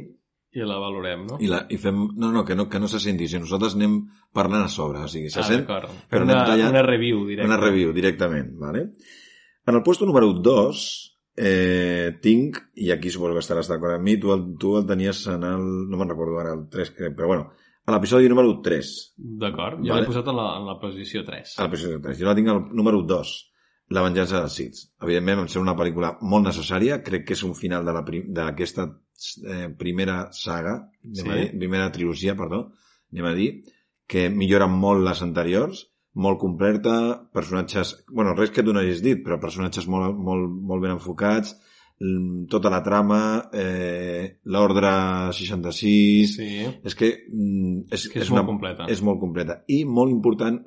I la valorem, no? i, la, i fem... No, no, que no, que no se senti, si nosaltres anem parlant a sobre, o sigui, se ah, sent però una, anem tallant- una review directa. una review directament, ¿vale? En el puesto número 2 eh, tinc, i aquí suposo que estaràs d'acord amb mi, tu el, tu el tenies en el... no me'n recordo ara el 3, crec, però bueno, a l'episodi número 3. D'acord, jo Vale. l'he posat en la, en la posició 3. A l'episodi 3. Jo la tinc al número 2, La venjança dels Sith. Evidentment, em sembla una pel·lícula molt necessària, crec que és un final la d'aquesta eh, primera saga, Sí. dir, primera trilogia, perdó, anem a dir, que millora molt les anteriors, molt completa, personatges... bueno, res que tu no hagis dit, però personatges molt, molt, molt ben enfocats, tota la trama, eh, l'ordre 66... Sí, És que, mm, és, que és, molt completa. és molt completa. I molt important,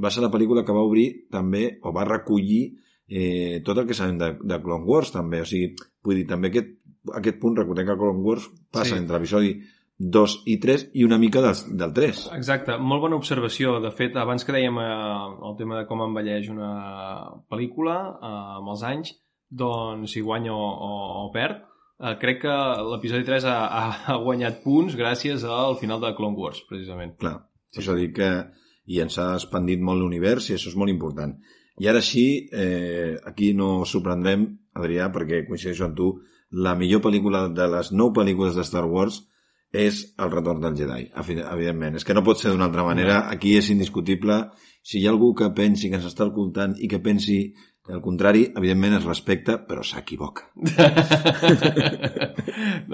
va ser la pel·lícula que va obrir també, o va recollir eh, tot el que sabem de, de Clone Wars també, o sigui, vull dir, també aquest, aquest punt, recordem que Clone Wars passa Sí. entre l'episodi 2 i 3 i una mica del, del 3. Exacte, molt bona observació. De fet, abans que dèiem eh, el tema de com envelleix una pel·lícula eh, amb els anys, doncs si guanya o, o, o perd, eh, crec que l'episodi 3 ha, ha, guanyat punts gràcies al final de Clone Wars, precisament. Clar, per això dic que i ens ha expandit molt l'univers i això és molt important. I ara sí, eh, aquí no sorprendrem, Adrià, perquè coincideixo amb tu, la millor pel·lícula de les nou pel·lícules de Star Wars és El retorn del Jedi, evi- evidentment. És que no pot ser d'una altra manera, aquí és indiscutible. Si hi ha algú que pensi que ens està ocultant i que pensi el contrari, evidentment es respecta, però s'equivoca.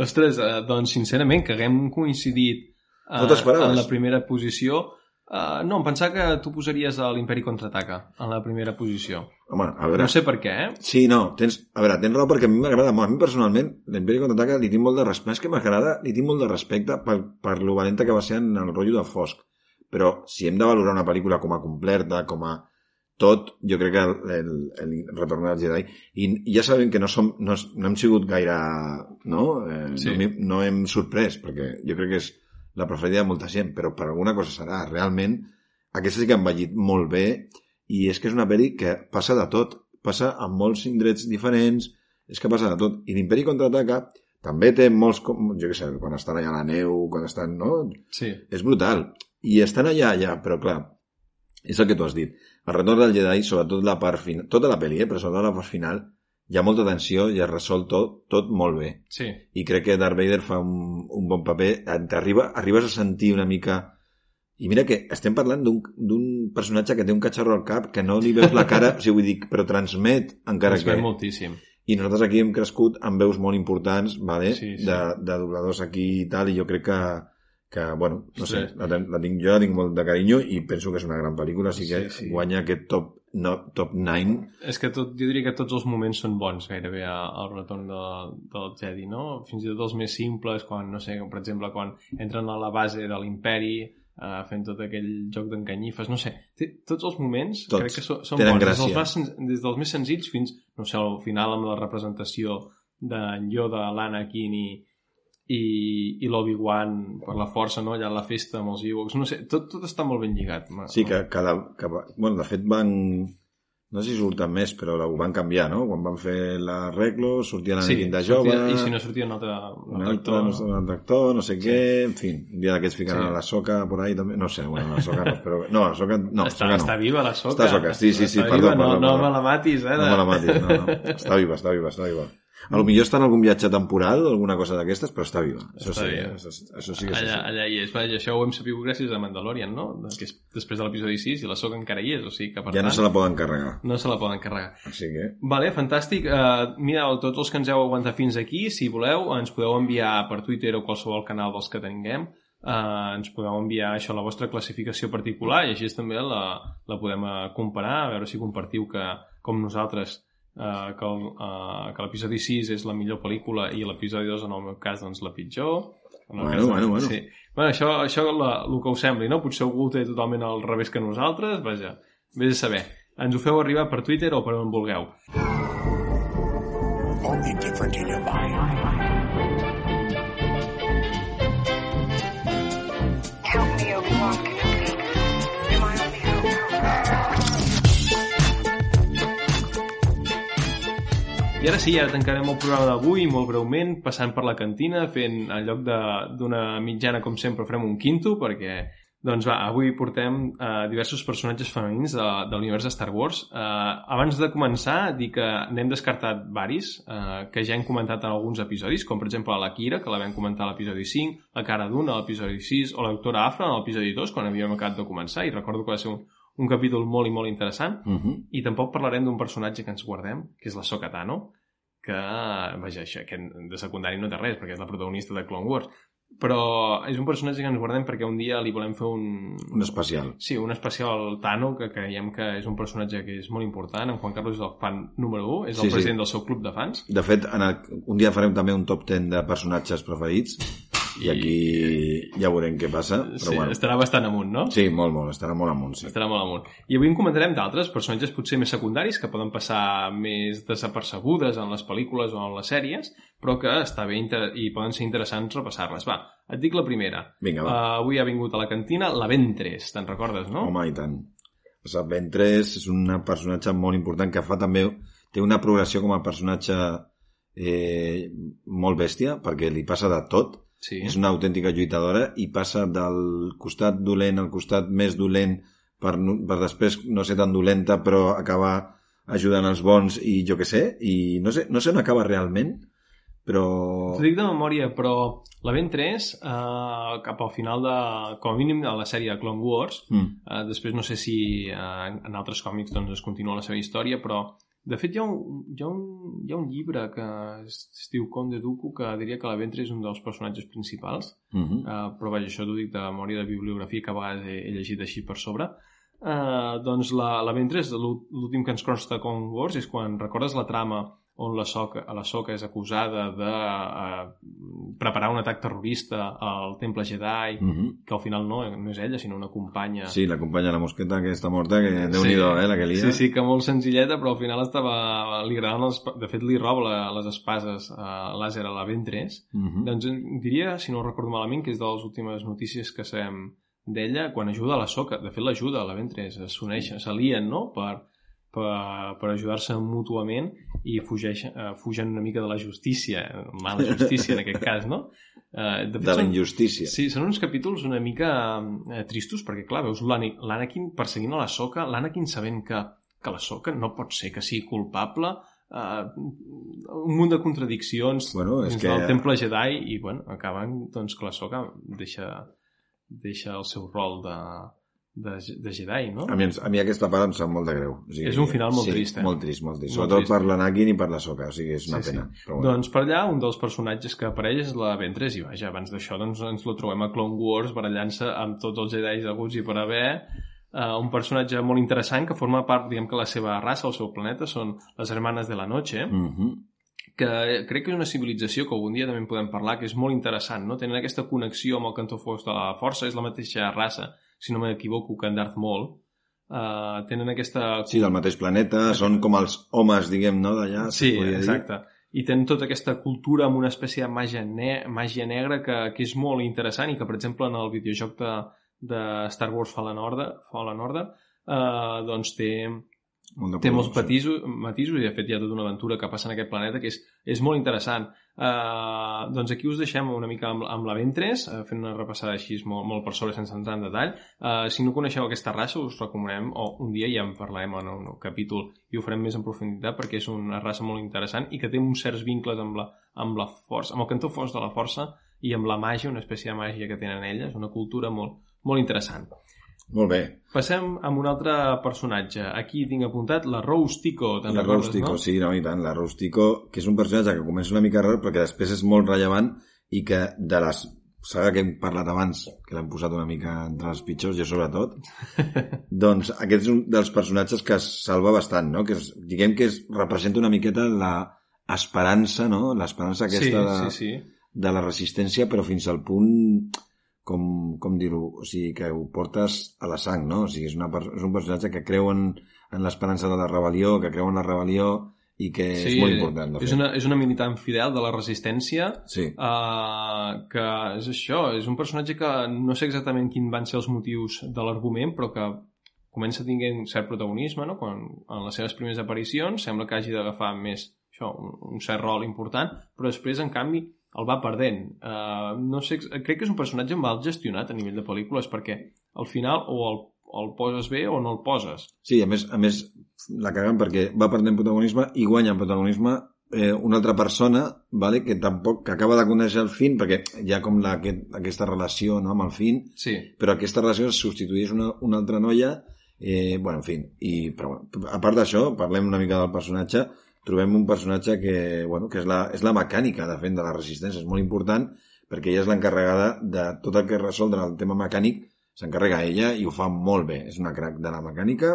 Ostres, eh, doncs sincerament, que haguem coincidit eh, No en la primera posició... Eh, no, em pensava que tu posaries a l'Imperi Contraataca en la primera posició. Home, a veure... No sé per què, eh? Sí, no, tens, a veure, tens raó perquè a mi m'agrada molt. A mi personalment, l'Imperi Contraataca li tinc molt de respecte. És que m'agrada, li tinc molt de respecte per, per lo valenta que va ser en el rotllo de Fosc. Però si hem de valorar una pel·lícula com a completa, com a tot, jo crec que el, el, el retorn del Jedi i ja sabem que no, som, no, no hem sigut gaire no? Eh, Sí. no, no hem sorprès perquè jo crec que és la preferida de molta gent però per alguna cosa serà realment aquesta sí que ha envellit molt bé i és que és una pel·li que passa de tot passa en molts indrets diferents és que passa de tot i l'Imperi contraataca també té molts, com- jo què sé, quan estan allà a la neu, quan estan, no? Sí, És brutal. I estan allà, allà, però clar, és el que tu has dit. El retorn del Jedi, sobretot la part final, tota la pel·li, eh, però sobretot la part final, hi ha molta tensió i es resol tot, tot molt bé. sí. I crec que Darth Vader fa un, un bon paper. T'arriba, arribes a sentir una mica... I mira que estem parlant d'un personatge que té un catxarro al cap, que no li veus la cara, o sigui, vull dir, però transmet encara Es que... moltíssim. I nosaltres aquí hem crescut amb veus molt importants, vale? Sí, sí. De, de dobladors aquí i tal, i jo crec que, que bueno, no sé, Sí. la, la tinc, jo la tinc molt de carinyo i penso que és una gran pel·lícula, així que Sí, sí. guanya aquest top, no, top 9. És que tot, jo diria que tots els moments són bons gairebé al retorn de, del Jedi, no? Fins i tot els més simples, quan, no sé, per exemple, quan entren a la base de l'imperi, eh, fent tot aquell joc d'encanyifes, no sé, té, tots els moments Tots. crec que són, són Tenen bons, des dels, gràcia. més, des dels més senzills fins, no sé, al final amb la representació d'en Yoda, l'Anakin i, i, i l'Obi-Wan per la força, no? allà a la festa amb els Ewoks, no sé, tot, tot està molt ben lligat. Ma- Sí, que, que, la, que va- bueno, de fet van... No sé si surten més, però ho van canviar, no? Quan van fer l'arreglo, sortia l'Anakin de jove... sortia- I si no sortia un altre, un un altre altre, no sé, un altre actor, no sé què, en fi, un dia d'aquests ficaran Sí. a la soca por ahí també, no sé, bueno, la soca no, però, no, la soca, no, està, soca no. està viva la soca. Està soca, sí, sí, sí, Està perdó, viva, no, perdó, no perdó. me la matis, eh? No me la matis, no, no. Està viva, està viva, està viva. A lo millor està en algun viatge temporal o alguna cosa d'aquestes, però està viva. Això Està sí, viva. eh? això, això sí que és Allà, així. allà hi és. Va, I això ho hem sabut gràcies a Mandalorian, no? Que és després de l'episodi 6 i la soca encara hi és, o sigui que per Ja no tant se la poden carregar. no se la poden carregar. Així que... Vale, fantàstic. Uh, mireu, tots els que ens heu aguantat fins aquí, si voleu, ens podeu enviar per Twitter o qualsevol canal dels que tinguem, uh, ens podeu enviar això, la vostra classificació particular i així també la, la podem uh, comparar, a veure si compartiu que, com nosaltres, uh, que el- uh, que l'episodi 6 és la millor pel·lícula i l'episodi 2, en el meu cas, doncs la pitjor. Bueno, cas bueno, bueno. Sí. Bueno, això, això la, el que us sembli, no? Potser algú ho té totalment al revés que nosaltres, vaja, vés a saber. Ens ho feu arribar per Twitter o per on vulgueu. Only different in your mind. I ara sí, ara tancarem el programa d'avui molt breument, passant per la cantina, fent en lloc d'una mitjana, com sempre, farem un quinto, perquè doncs va, avui portem uh, diversos personatges femenins de, de l'univers de Star Wars. Uh, abans de començar, dir que n'hem descartat varis, uh, que ja hem comentat en alguns episodis, com per exemple la Kira, que la vam comentar a l'episodi 5, la Cara Dune a l'episodi 6, o la doctora Afra a l'episodi 2, quan havíem acabat de començar, i recordo que va ser un, un capítol molt i molt interessant. Uh -huh. I tampoc parlarem d'un personatge que ens guardem, que és la Soka Tano, que, vaja, això, que de secundari no té res, perquè és la protagonista de Clone Wars. Però és un personatge que ens guardem perquè un dia li volem fer un... Un especial. Sí, un especial al Tano, que creiem que és un personatge que és molt important. En Juan Carlos és el fan número 1, és el Sí, sí. president del seu club de fans. De fet, en el, un dia farem també un top 10 de personatges preferits i aquí ja veurem què passa. Però sí, bueno. estarà bastant amunt, no? Sí, molt, molt, estarà molt amunt, sí. Estarà molt amunt. I avui en comentarem d'altres, personatges potser més secundaris, que poden passar més desapercebudes en les pel·lícules o en les sèries, però que està bé inter i poden ser interessants repassar-les. Va, et dic la primera. Vinga, va. Uh, avui ha vingut a la cantina la Ventres, te'n recordes, no? Home, i tant. Ben 3 és un personatge molt important que fa també... Té una progressió com a personatge eh, molt bèstia, perquè li passa de tot. Sí. És una autèntica lluitadora i passa del costat dolent al costat més dolent per, per després no ser tan dolenta però acabar ajudant els bons i jo que sé, i no sé, no sé on acaba realment, però... T'ho dic de memòria, però la Ben 3, uh, cap al final de, com a mínim, de la sèrie de Clone Wars, Mm. Uh, després no sé si uh, en altres còmics doncs, es continua la seva història, però de fet hi ha un, hi ha un, hi ha un llibre que es, diu Conde Dooku que diria que la Ventre és un dels personatges principals, Mm -hmm. uh, però vaja, això t'ho dic de memòria de bibliografia que a vegades he, he llegit així per sobre. Uh, doncs la, la Ventre és l'ú- l'últim que ens consta Clone Wars és quan recordes la trama on la Soca, la Soca és acusada de eh, preparar un atac terrorista al Temple Jedi, Mm -hmm. que al final no, no és ella, sinó una companya. Sí, la companya la mosqueta que està morta, que déu nhi eh, la que lia. Sí, sí, que molt senzilleta, però al final estava... Li agraden les... De fet, li roba la, les espases eh, làser a la Ventress. Mm -hmm. Doncs diria, si no recordo malament, que és de les últimes notícies que sabem d'ella quan ajuda a la Soca. De fet, l'ajuda a la Ventress. S'uneixen, s'alien, no?, per, per, per ajudar-se mútuament i fugeixen, uh, fugen una mica de la justícia, mala justícia en aquest cas, no? Uh, De la són- injustícia. Sí, són uns capítols una mica eh, tristos, perquè, clar, veus l'Anakin perseguint a la Soca, l'Anakin sabent que, que la Soca no pot ser que sigui culpable, eh, un munt de contradiccions Bueno, és dins que- del Temple Jedi, i, bueno, acaben, doncs, que la Soca deixa, deixa el seu rol de, de, de Jedi, no? A mi, a mi aquesta part em sap molt de greu. O sigui, És un final molt sí, trist, eh? molt trist, molt trist. Molt Sobretot trist. per l'Anakin i per la Soca, o sigui, és una Sí, sí. pena. Però bueno. Doncs per allà, un dels personatges que apareix és la Ventress, i vaja, abans d'això doncs, ens lo trobem a Clone Wars barallant-se amb tots els Jedi aguts i per haver, uh, un personatge molt interessant que forma part, diguem que la seva raça, el seu planeta, són les Hermanes de la Noche, Mhm. que crec que és una civilització que algun dia també en podem parlar, que és molt interessant, no? Tenen aquesta connexió amb el cantó fosc de la força, és la mateixa raça, si no m'equivoco, que en Darth Maul. Uh, tenen aquesta... Sí, del mateix planeta, són com els homes, diguem, no, d'allà. Sí, podria dir. exacte. I tenen tota aquesta cultura amb una espècie de màgia, ne màgia negra que, que és molt interessant i que, per exemple, en el videojoc de, de Star Wars Fallen Order, Fallen Order eh, doncs té, Molt té molts matisos, matisos i de fet hi ha tota una aventura que passa en aquest planeta que és, és molt interessant. Uh, doncs aquí us deixem una mica amb, amb la Ventress uh, fent una repassada així molt, molt per sobre sense entrar en detall. Uh, si no coneixeu aquesta raça us recomanem o un dia ja en parlarem en un, capítol i ho farem més en profunditat perquè és una raça molt interessant i que té uns certs vincles amb la, amb la força, amb el cantó fos de la força i amb la màgia, una espècie de màgia que tenen elles, una cultura molt, molt interessant. Molt bé. Passem amb un altre personatge. Aquí tinc apuntat la Rose Tico. Te'n La recordes, Rose Tico, no? sí, no, i tant. La Rose Tico, que és un personatge que comença una mica rar, però que després és molt rellevant i que de les saga que hem parlat abans, que l'hem posat una mica entre els pitjors, jo sobretot, doncs aquest és un dels personatges que es salva bastant, no? Que és, diguem que es, representa una miqueta la esperança, no? L'esperança aquesta de, sí, sí, sí. de la resistència, però fins al punt com, com dir-ho, o sigui, que ho portes a la sang, no? O sigui, és, una, és un personatge que creu en, en l'esperança de la rebel·lió, que creu en la rebel·lió i que sí, és molt important, de és fet. una, és una militant fidel de la resistència Sí, uh, que és això, és un personatge que no sé exactament quin van ser els motius de l'argument, però que comença tinguent cert protagonisme, no? Quan, en les seves primeres aparicions sembla que hagi d'agafar més això, un, un cert rol important, però després, en canvi, el va perdent. Uh, no sé, crec que és un personatge mal gestionat a nivell de pel·lícules, perquè al final o el, o el poses bé o no el poses. sí, a més, a més la caguen perquè va perdent protagonisme i guanya en protagonisme eh, una altra persona vale, que tampoc que acaba de conèixer el Finn perquè hi ha com la, aquest, aquesta relació no, amb el Finn Sí, però aquesta relació es substitueix una, una altra noia eh, bueno, en fi i, però, bueno, a part d'això, parlem una mica del personatge trobem un personatge que, bueno, que és, la, és la mecànica de fet de la resistència, és molt important perquè ella és l'encarregada de tot el que resoldre el tema mecànic s'encarrega ella i ho fa molt bé. És una crac de la mecànica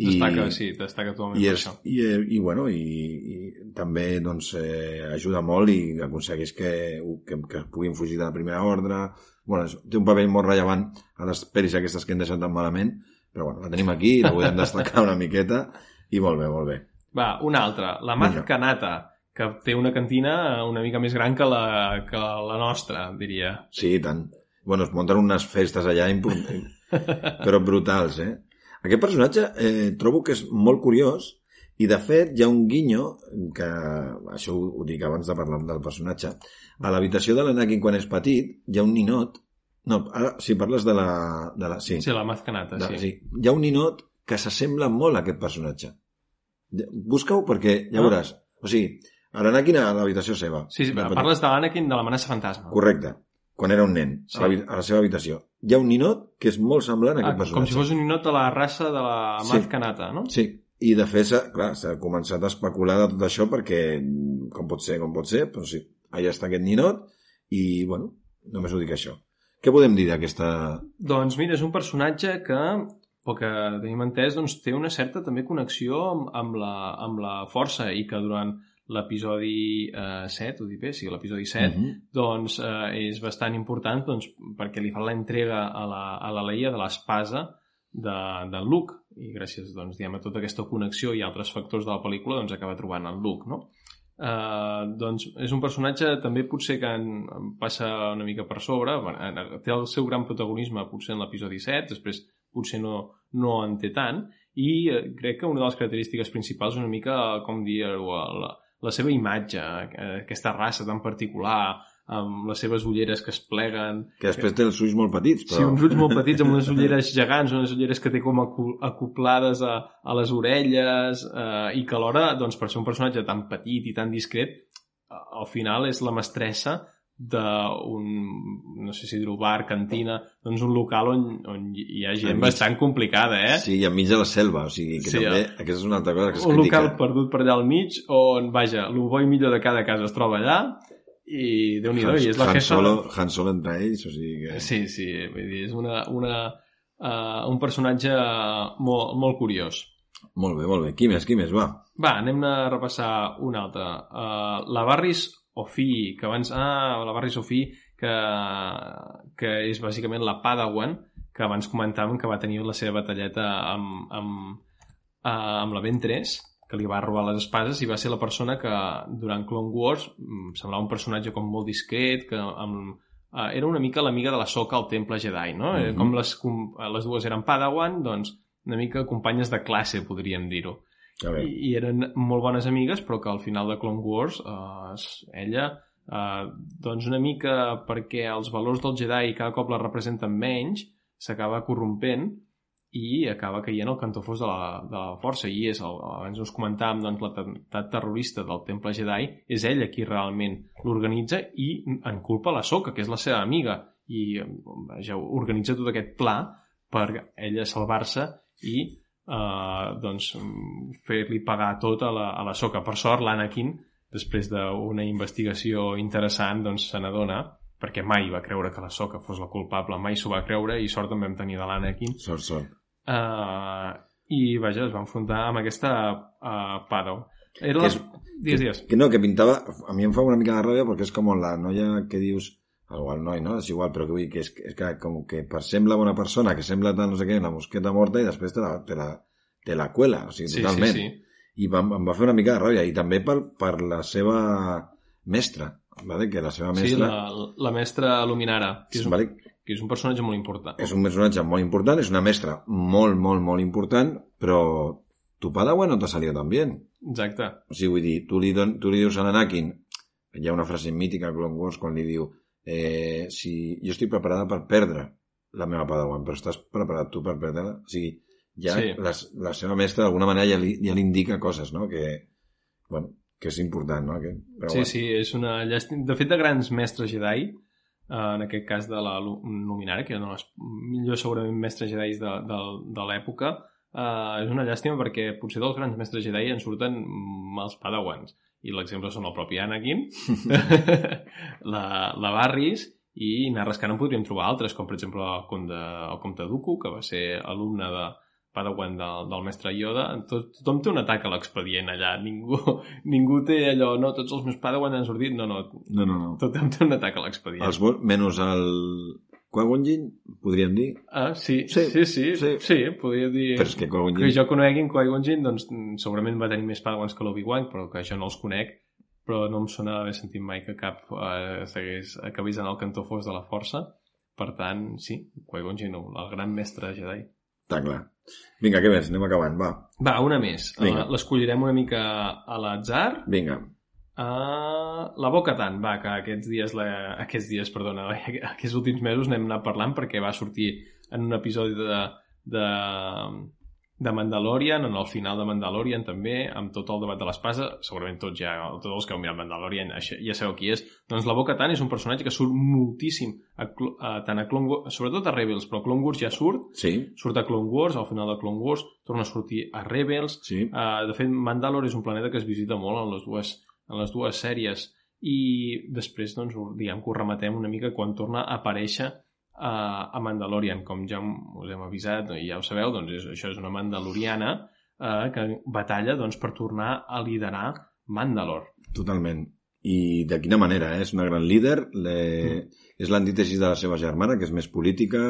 i, destaca, sí, destaca totalment i, per és, això. i, i, bueno, i, i també doncs, eh, ajuda molt i aconsegueix que, que, que puguin fugir de la primera ordre. Bueno, és, té un paper molt rellevant a les pel·lis aquestes que hem deixat tan malament però bueno, la tenim aquí, la podem destacar una miqueta. I molt bé, molt bé Va, una altra, la Maz Vinga. Kanata, que té una cantina una mica més gran que la, que la nostra, diria. sí, i tant bueno, es munten unes festes allà però brutals, eh? Aquest personatge eh, trobo que és molt curiós i, de fet, hi ha un guinyo que, això ho, ho dic abans de parlar del personatge, a l'habitació de l'Anakin quan és petit hi ha un ninot no, ara, si parles de la... De la sí, Sí, la Maz Kanata, de, sí. sí. Hi ha un ninot que s'assembla molt a aquest personatge. Busca-ho perquè ja Ah. veuràs. O sigui, a l'Anakin a l'habitació seva. Sí, sí, parles de l'Anakin de l'amenaça fantasma. Correcte. Quan era un nen, Sí. a, la, a la seva habitació. Hi ha un ninot que és molt semblant a Ah, aquest com personatge. si fos un ninot de la raça de la Sí. Maz Kanata, no? Sí, i de fet, clar, s'ha començat a especular de tot això perquè, com pot ser, com pot ser, però sí, allà està aquest ninot i, bueno, només ho dic això. Què podem dir d'aquesta... Doncs mira, és un personatge que, pel que tenim entès, doncs, té una certa també connexió amb, amb, la, amb la força i que durant l'episodi eh, 7, ho dic bé? Sí, l'episodi 7, Mhm. doncs eh, és bastant important doncs, perquè li fa l'entrega a la, a la Leia de l'espasa de, de Luke i gràcies doncs, diguem, a tota aquesta connexió i altres factors de la pel·lícula doncs, acaba trobant el Luke no? Uh, doncs és un personatge també potser que en, en passa una mica per sobre bueno, en- té el seu gran protagonisme potser en l'episodi 7 després potser no, no en té tant i eh, crec que una de les característiques principals és una mica, com dir-ho, la, la seva imatge, eh, aquesta raça tan particular, amb les seves ulleres que es pleguen, Que després té els ulls molt petits, Sí, però... uns ulls molt petits amb unes ulleres gegants, unes ulleres que té com acoplades a, a les orelles eh, i que alhora, doncs, per ser un personatge tan petit i tan discret, al final és la mestressa d'un, no sé si dir-ho, bar, cantina, doncs un local on, on hi ha gent Enmig. bastant complicada, eh? Sí, i enmig de la selva, o sigui, que Sí, també... eh? Aquesta és una altra cosa que es un critica. local perdut per allà al mig on, vaja, el bo i millor de cada casa es troba allà i déu nhi i és la Han, jefa... Solo, Han Solo entre ells, o sigui que... Sí, sí, vull dir, és una, una, uh, un personatge molt, molt curiós. Molt bé, molt bé. Qui més, qui més, va? Va, anem a repassar una altra. Uh, la Barris Ofi, que abans... Ah, la Barris Ofi, que, que és bàsicament la Padawan, que abans comentàvem que va tenir la seva batalleta amb, amb, uh, amb la Ventress, que li va robar les espases i va ser la persona que durant Clone Wars mm, semblava un personatge com molt discret, que amb, uh, era una mica l'amiga de la Soka al Temple Jedi, no? Mm. -hmm. Com les, com les dues eren Padawan, doncs una mica companyes de classe, podríem dir-ho. I, I eren molt bones amigues, però que al final de Clone Wars eh, ella, eh, doncs una mica perquè els valors del Jedi cada cop la representen menys, s'acaba corrompent i acaba caient al cantó fos de la, de la força. I és, el, abans us comentàvem doncs, l'atemptat terrorista del Temple Jedi és ella qui realment l'organitza i en culpa la Soka, que és la seva amiga. I eh, vaja, organitza tot aquest pla per ella salvar-se i eh, doncs, fer-li pagar tot a la, a la Soka. Per sort, l'Anakin, després d'una investigació interessant, doncs se n'adona perquè mai va creure que la Soka fos la culpable, mai s'ho va creure i sort en vam tenir de l'Anakin sort, sort. uh, i vaja, es va enfrontar amb aquesta uh, Padaw. Era Que les... és- Digues, digues. Que no, que pintava... A mi em fa una mica de ràbia perquè és com la noia que dius... El noi, no? És igual, però que vull dir que és, és que com que per sembla bona persona, que sembla tant no sé què, una mosqueta morta i després te la, te la, te la cuela, o sigui, Sí, sí, totalment. sí. I va, em va fer una mica de ràbia. I també per, per la seva mestra, vale? que la seva Sí, mestra... la, la mestra Luminara, que és, un, vale? que és un personatge molt important. és un personatge molt important, és una mestra molt, molt, molt important, però tu Padawan no t'ha salido tan bien. Exacte. O sigui, vull dir, tu li, don, tu li dius a l'Anakin, hi ha una frase mítica a Clone Wars quan li diu eh, si jo estic preparada per perdre la meva Padawan, però estàs preparat tu per perdre-la? O sigui, ja Sí. la, la seva mestra d'alguna manera ja li, ja li indica coses, no? Que, bueno, que és important, no? Que, però, Sí, bueno, sí, és una llàstima. De fet, de grans mestres Jedi, eh, en aquest cas de la Lu- Luminara, que eren els millors segurament mestres Jedi de, de, de l'època, eh, és una llàstima perquè potser dels grans mestres Jedi en surten mals padawans. I l'exemple són el propi Anakin, la, la Barris, i anar rascant en podríem trobar altres, com per exemple el comte, el comte Dooku, que va ser alumne de Padawan del, del mestre Yoda. Tot, tothom té un atac a l'expedient allà. Ningú, ningú té allò, no, tots els meus Padawan han sortit. No, no, no, no, no. tothom té un atac a l'expedient. Els, menys el Qui-Gon Jinn, podríem dir, Ah, sí, Sí, sí, sí, sí, sí. podria dir... però és que Qui-Gon que jo coneguin Qui-Gon Jinn, doncs segurament va tenir més Padawans que l'Obi-Wan, però que jo no els conec, però no em sona haver sentit mai que cap eh, acabés en el cantó fos de la força. Per tant, sí, Qui-Gon Jinn, el gran mestre Jedi. Està clar. Vinga, què més? Anem acabant, va. Va, una més. L'escollirem una mica a l'atzar. Vinga. Uh, la Boca Tant, va, que aquests dies, la, aquests dies, perdona, aquests últims mesos n'hem anat parlant perquè va sortir en un episodi de, de, de Mandalorian, en el final de Mandalorian també, amb tot el debat de l'espasa, segurament tots ja, tots els que heu mirat Mandalorian ja sabeu qui és, doncs la Boca Tant és un personatge que surt moltíssim, a, a, tant a Clone Wars, sobretot a Rebels, però a Clone Wars ja surt, Sí, surt a Clone Wars, al final de Clone Wars, torna a sortir a Rebels, sí. Uh, de fet, Mandalore és un planeta que es visita molt en les dues, en les dues sèries i després, doncs, diguem que ho rematem una mica quan torna a aparèixer uh, a Mandalorian. Com ja us hem avisat i ja ho sabeu, doncs és, això és una mandaloriana uh, que batalla doncs, per tornar a liderar Mandalore. Totalment. I de quina manera, eh? És una gran líder, le... Mm. és l'antítesis de la seva germana, que és més política,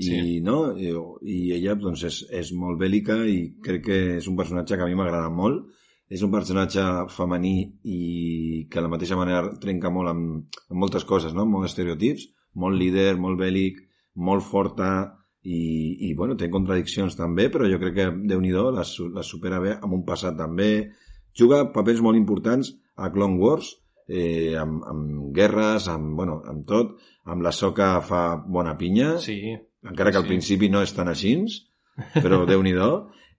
i, Sí. no? I, i ella doncs, és, és molt bèl·lica i crec que és un personatge que a mi m'agrada molt. És un personatge femení i que a la mateixa manera trenca molt amb, amb moltes coses, no? Amb molts estereotips, molt líder, molt bèl·lic, molt forta i, i bueno, té contradiccions també, però jo crec que Déu-n'hi-do la, su- la supera bé amb un passat també. Juga papers molt importants a Clone Wars, eh, amb, amb guerres, amb, bueno, amb tot. Amb la Soca fa bona pinya, Sí, encara que al sí. principi no és tan així, però Déu-n'hi-do.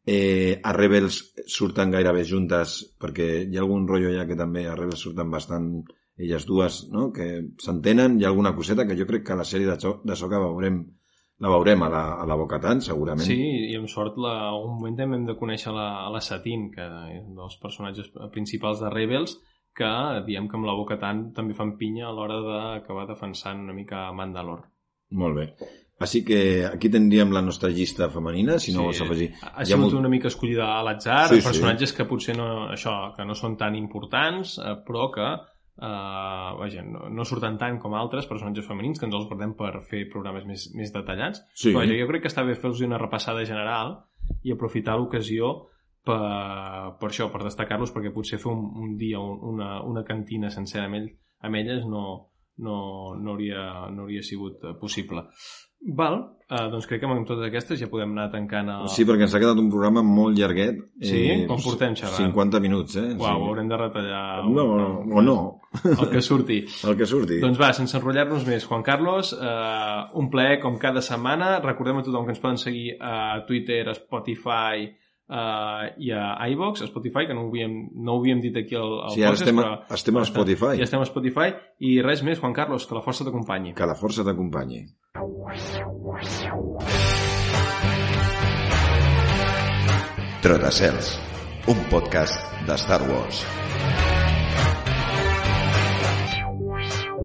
Eh, a Rebels surten gairebé juntes, perquè hi ha algun rotllo ja que també a Rebels surten bastant elles dues, no? que s'entenen, hi ha alguna coseta que jo crec que a la sèrie de, de Soca veurem, la veurem a la, a la Bocatan, segurament. Sí, i amb sort la, un moment també hem de conèixer la, la Satin, que és un dels personatges principals de Rebels, que diem que amb la boca tant també fan pinya a l'hora d'acabar defensant una mica Mandalore. Molt bé. Així que aquí tindríem la nostra llista femenina, si no Sí, vols afegir. Ha, sigut molt- una mica escollida a l'atzar, Sí, sí, sí. personatges que potser no, això, que no són tan importants, eh, però que eh, vaja, no, no surten tant com altres personatges femenins, que ens els guardem per fer programes més, més detallats. Sí. Però vaja, jo crec que està bé fer-los una repassada general i aprofitar l'ocasió per, per això, per destacar-los, perquè potser fer un, un dia un, una, una cantina sencera amb, ell, amb elles no, no, no, hauria, no hauria sigut eh, possible. Val, eh, doncs crec que amb totes aquestes ja podem anar tancant el... Sí, perquè ens ha quedat un programa molt llarguet. Sí? Com portem xerrant? 50 minuts, eh? Uau, sí. haurem de retallar No, no, o no, el que surti. el que surti. doncs va, sense enrotllar-nos més, Juan Carlos, eh, un plaer com cada setmana. Recordem a tothom que ens poden seguir a Twitter, a Spotify eh, i a iVox, a Spotify, que no ho havíem, no ho havíem dit aquí al, al Sí, podcast, estem, a- però... estem a Spotify. Ja estem a Spotify. I res més, Juan Carlos, que la força t'acompanyi. Que la força t'acompanyi. Trotacels, un podcast de Star Wars.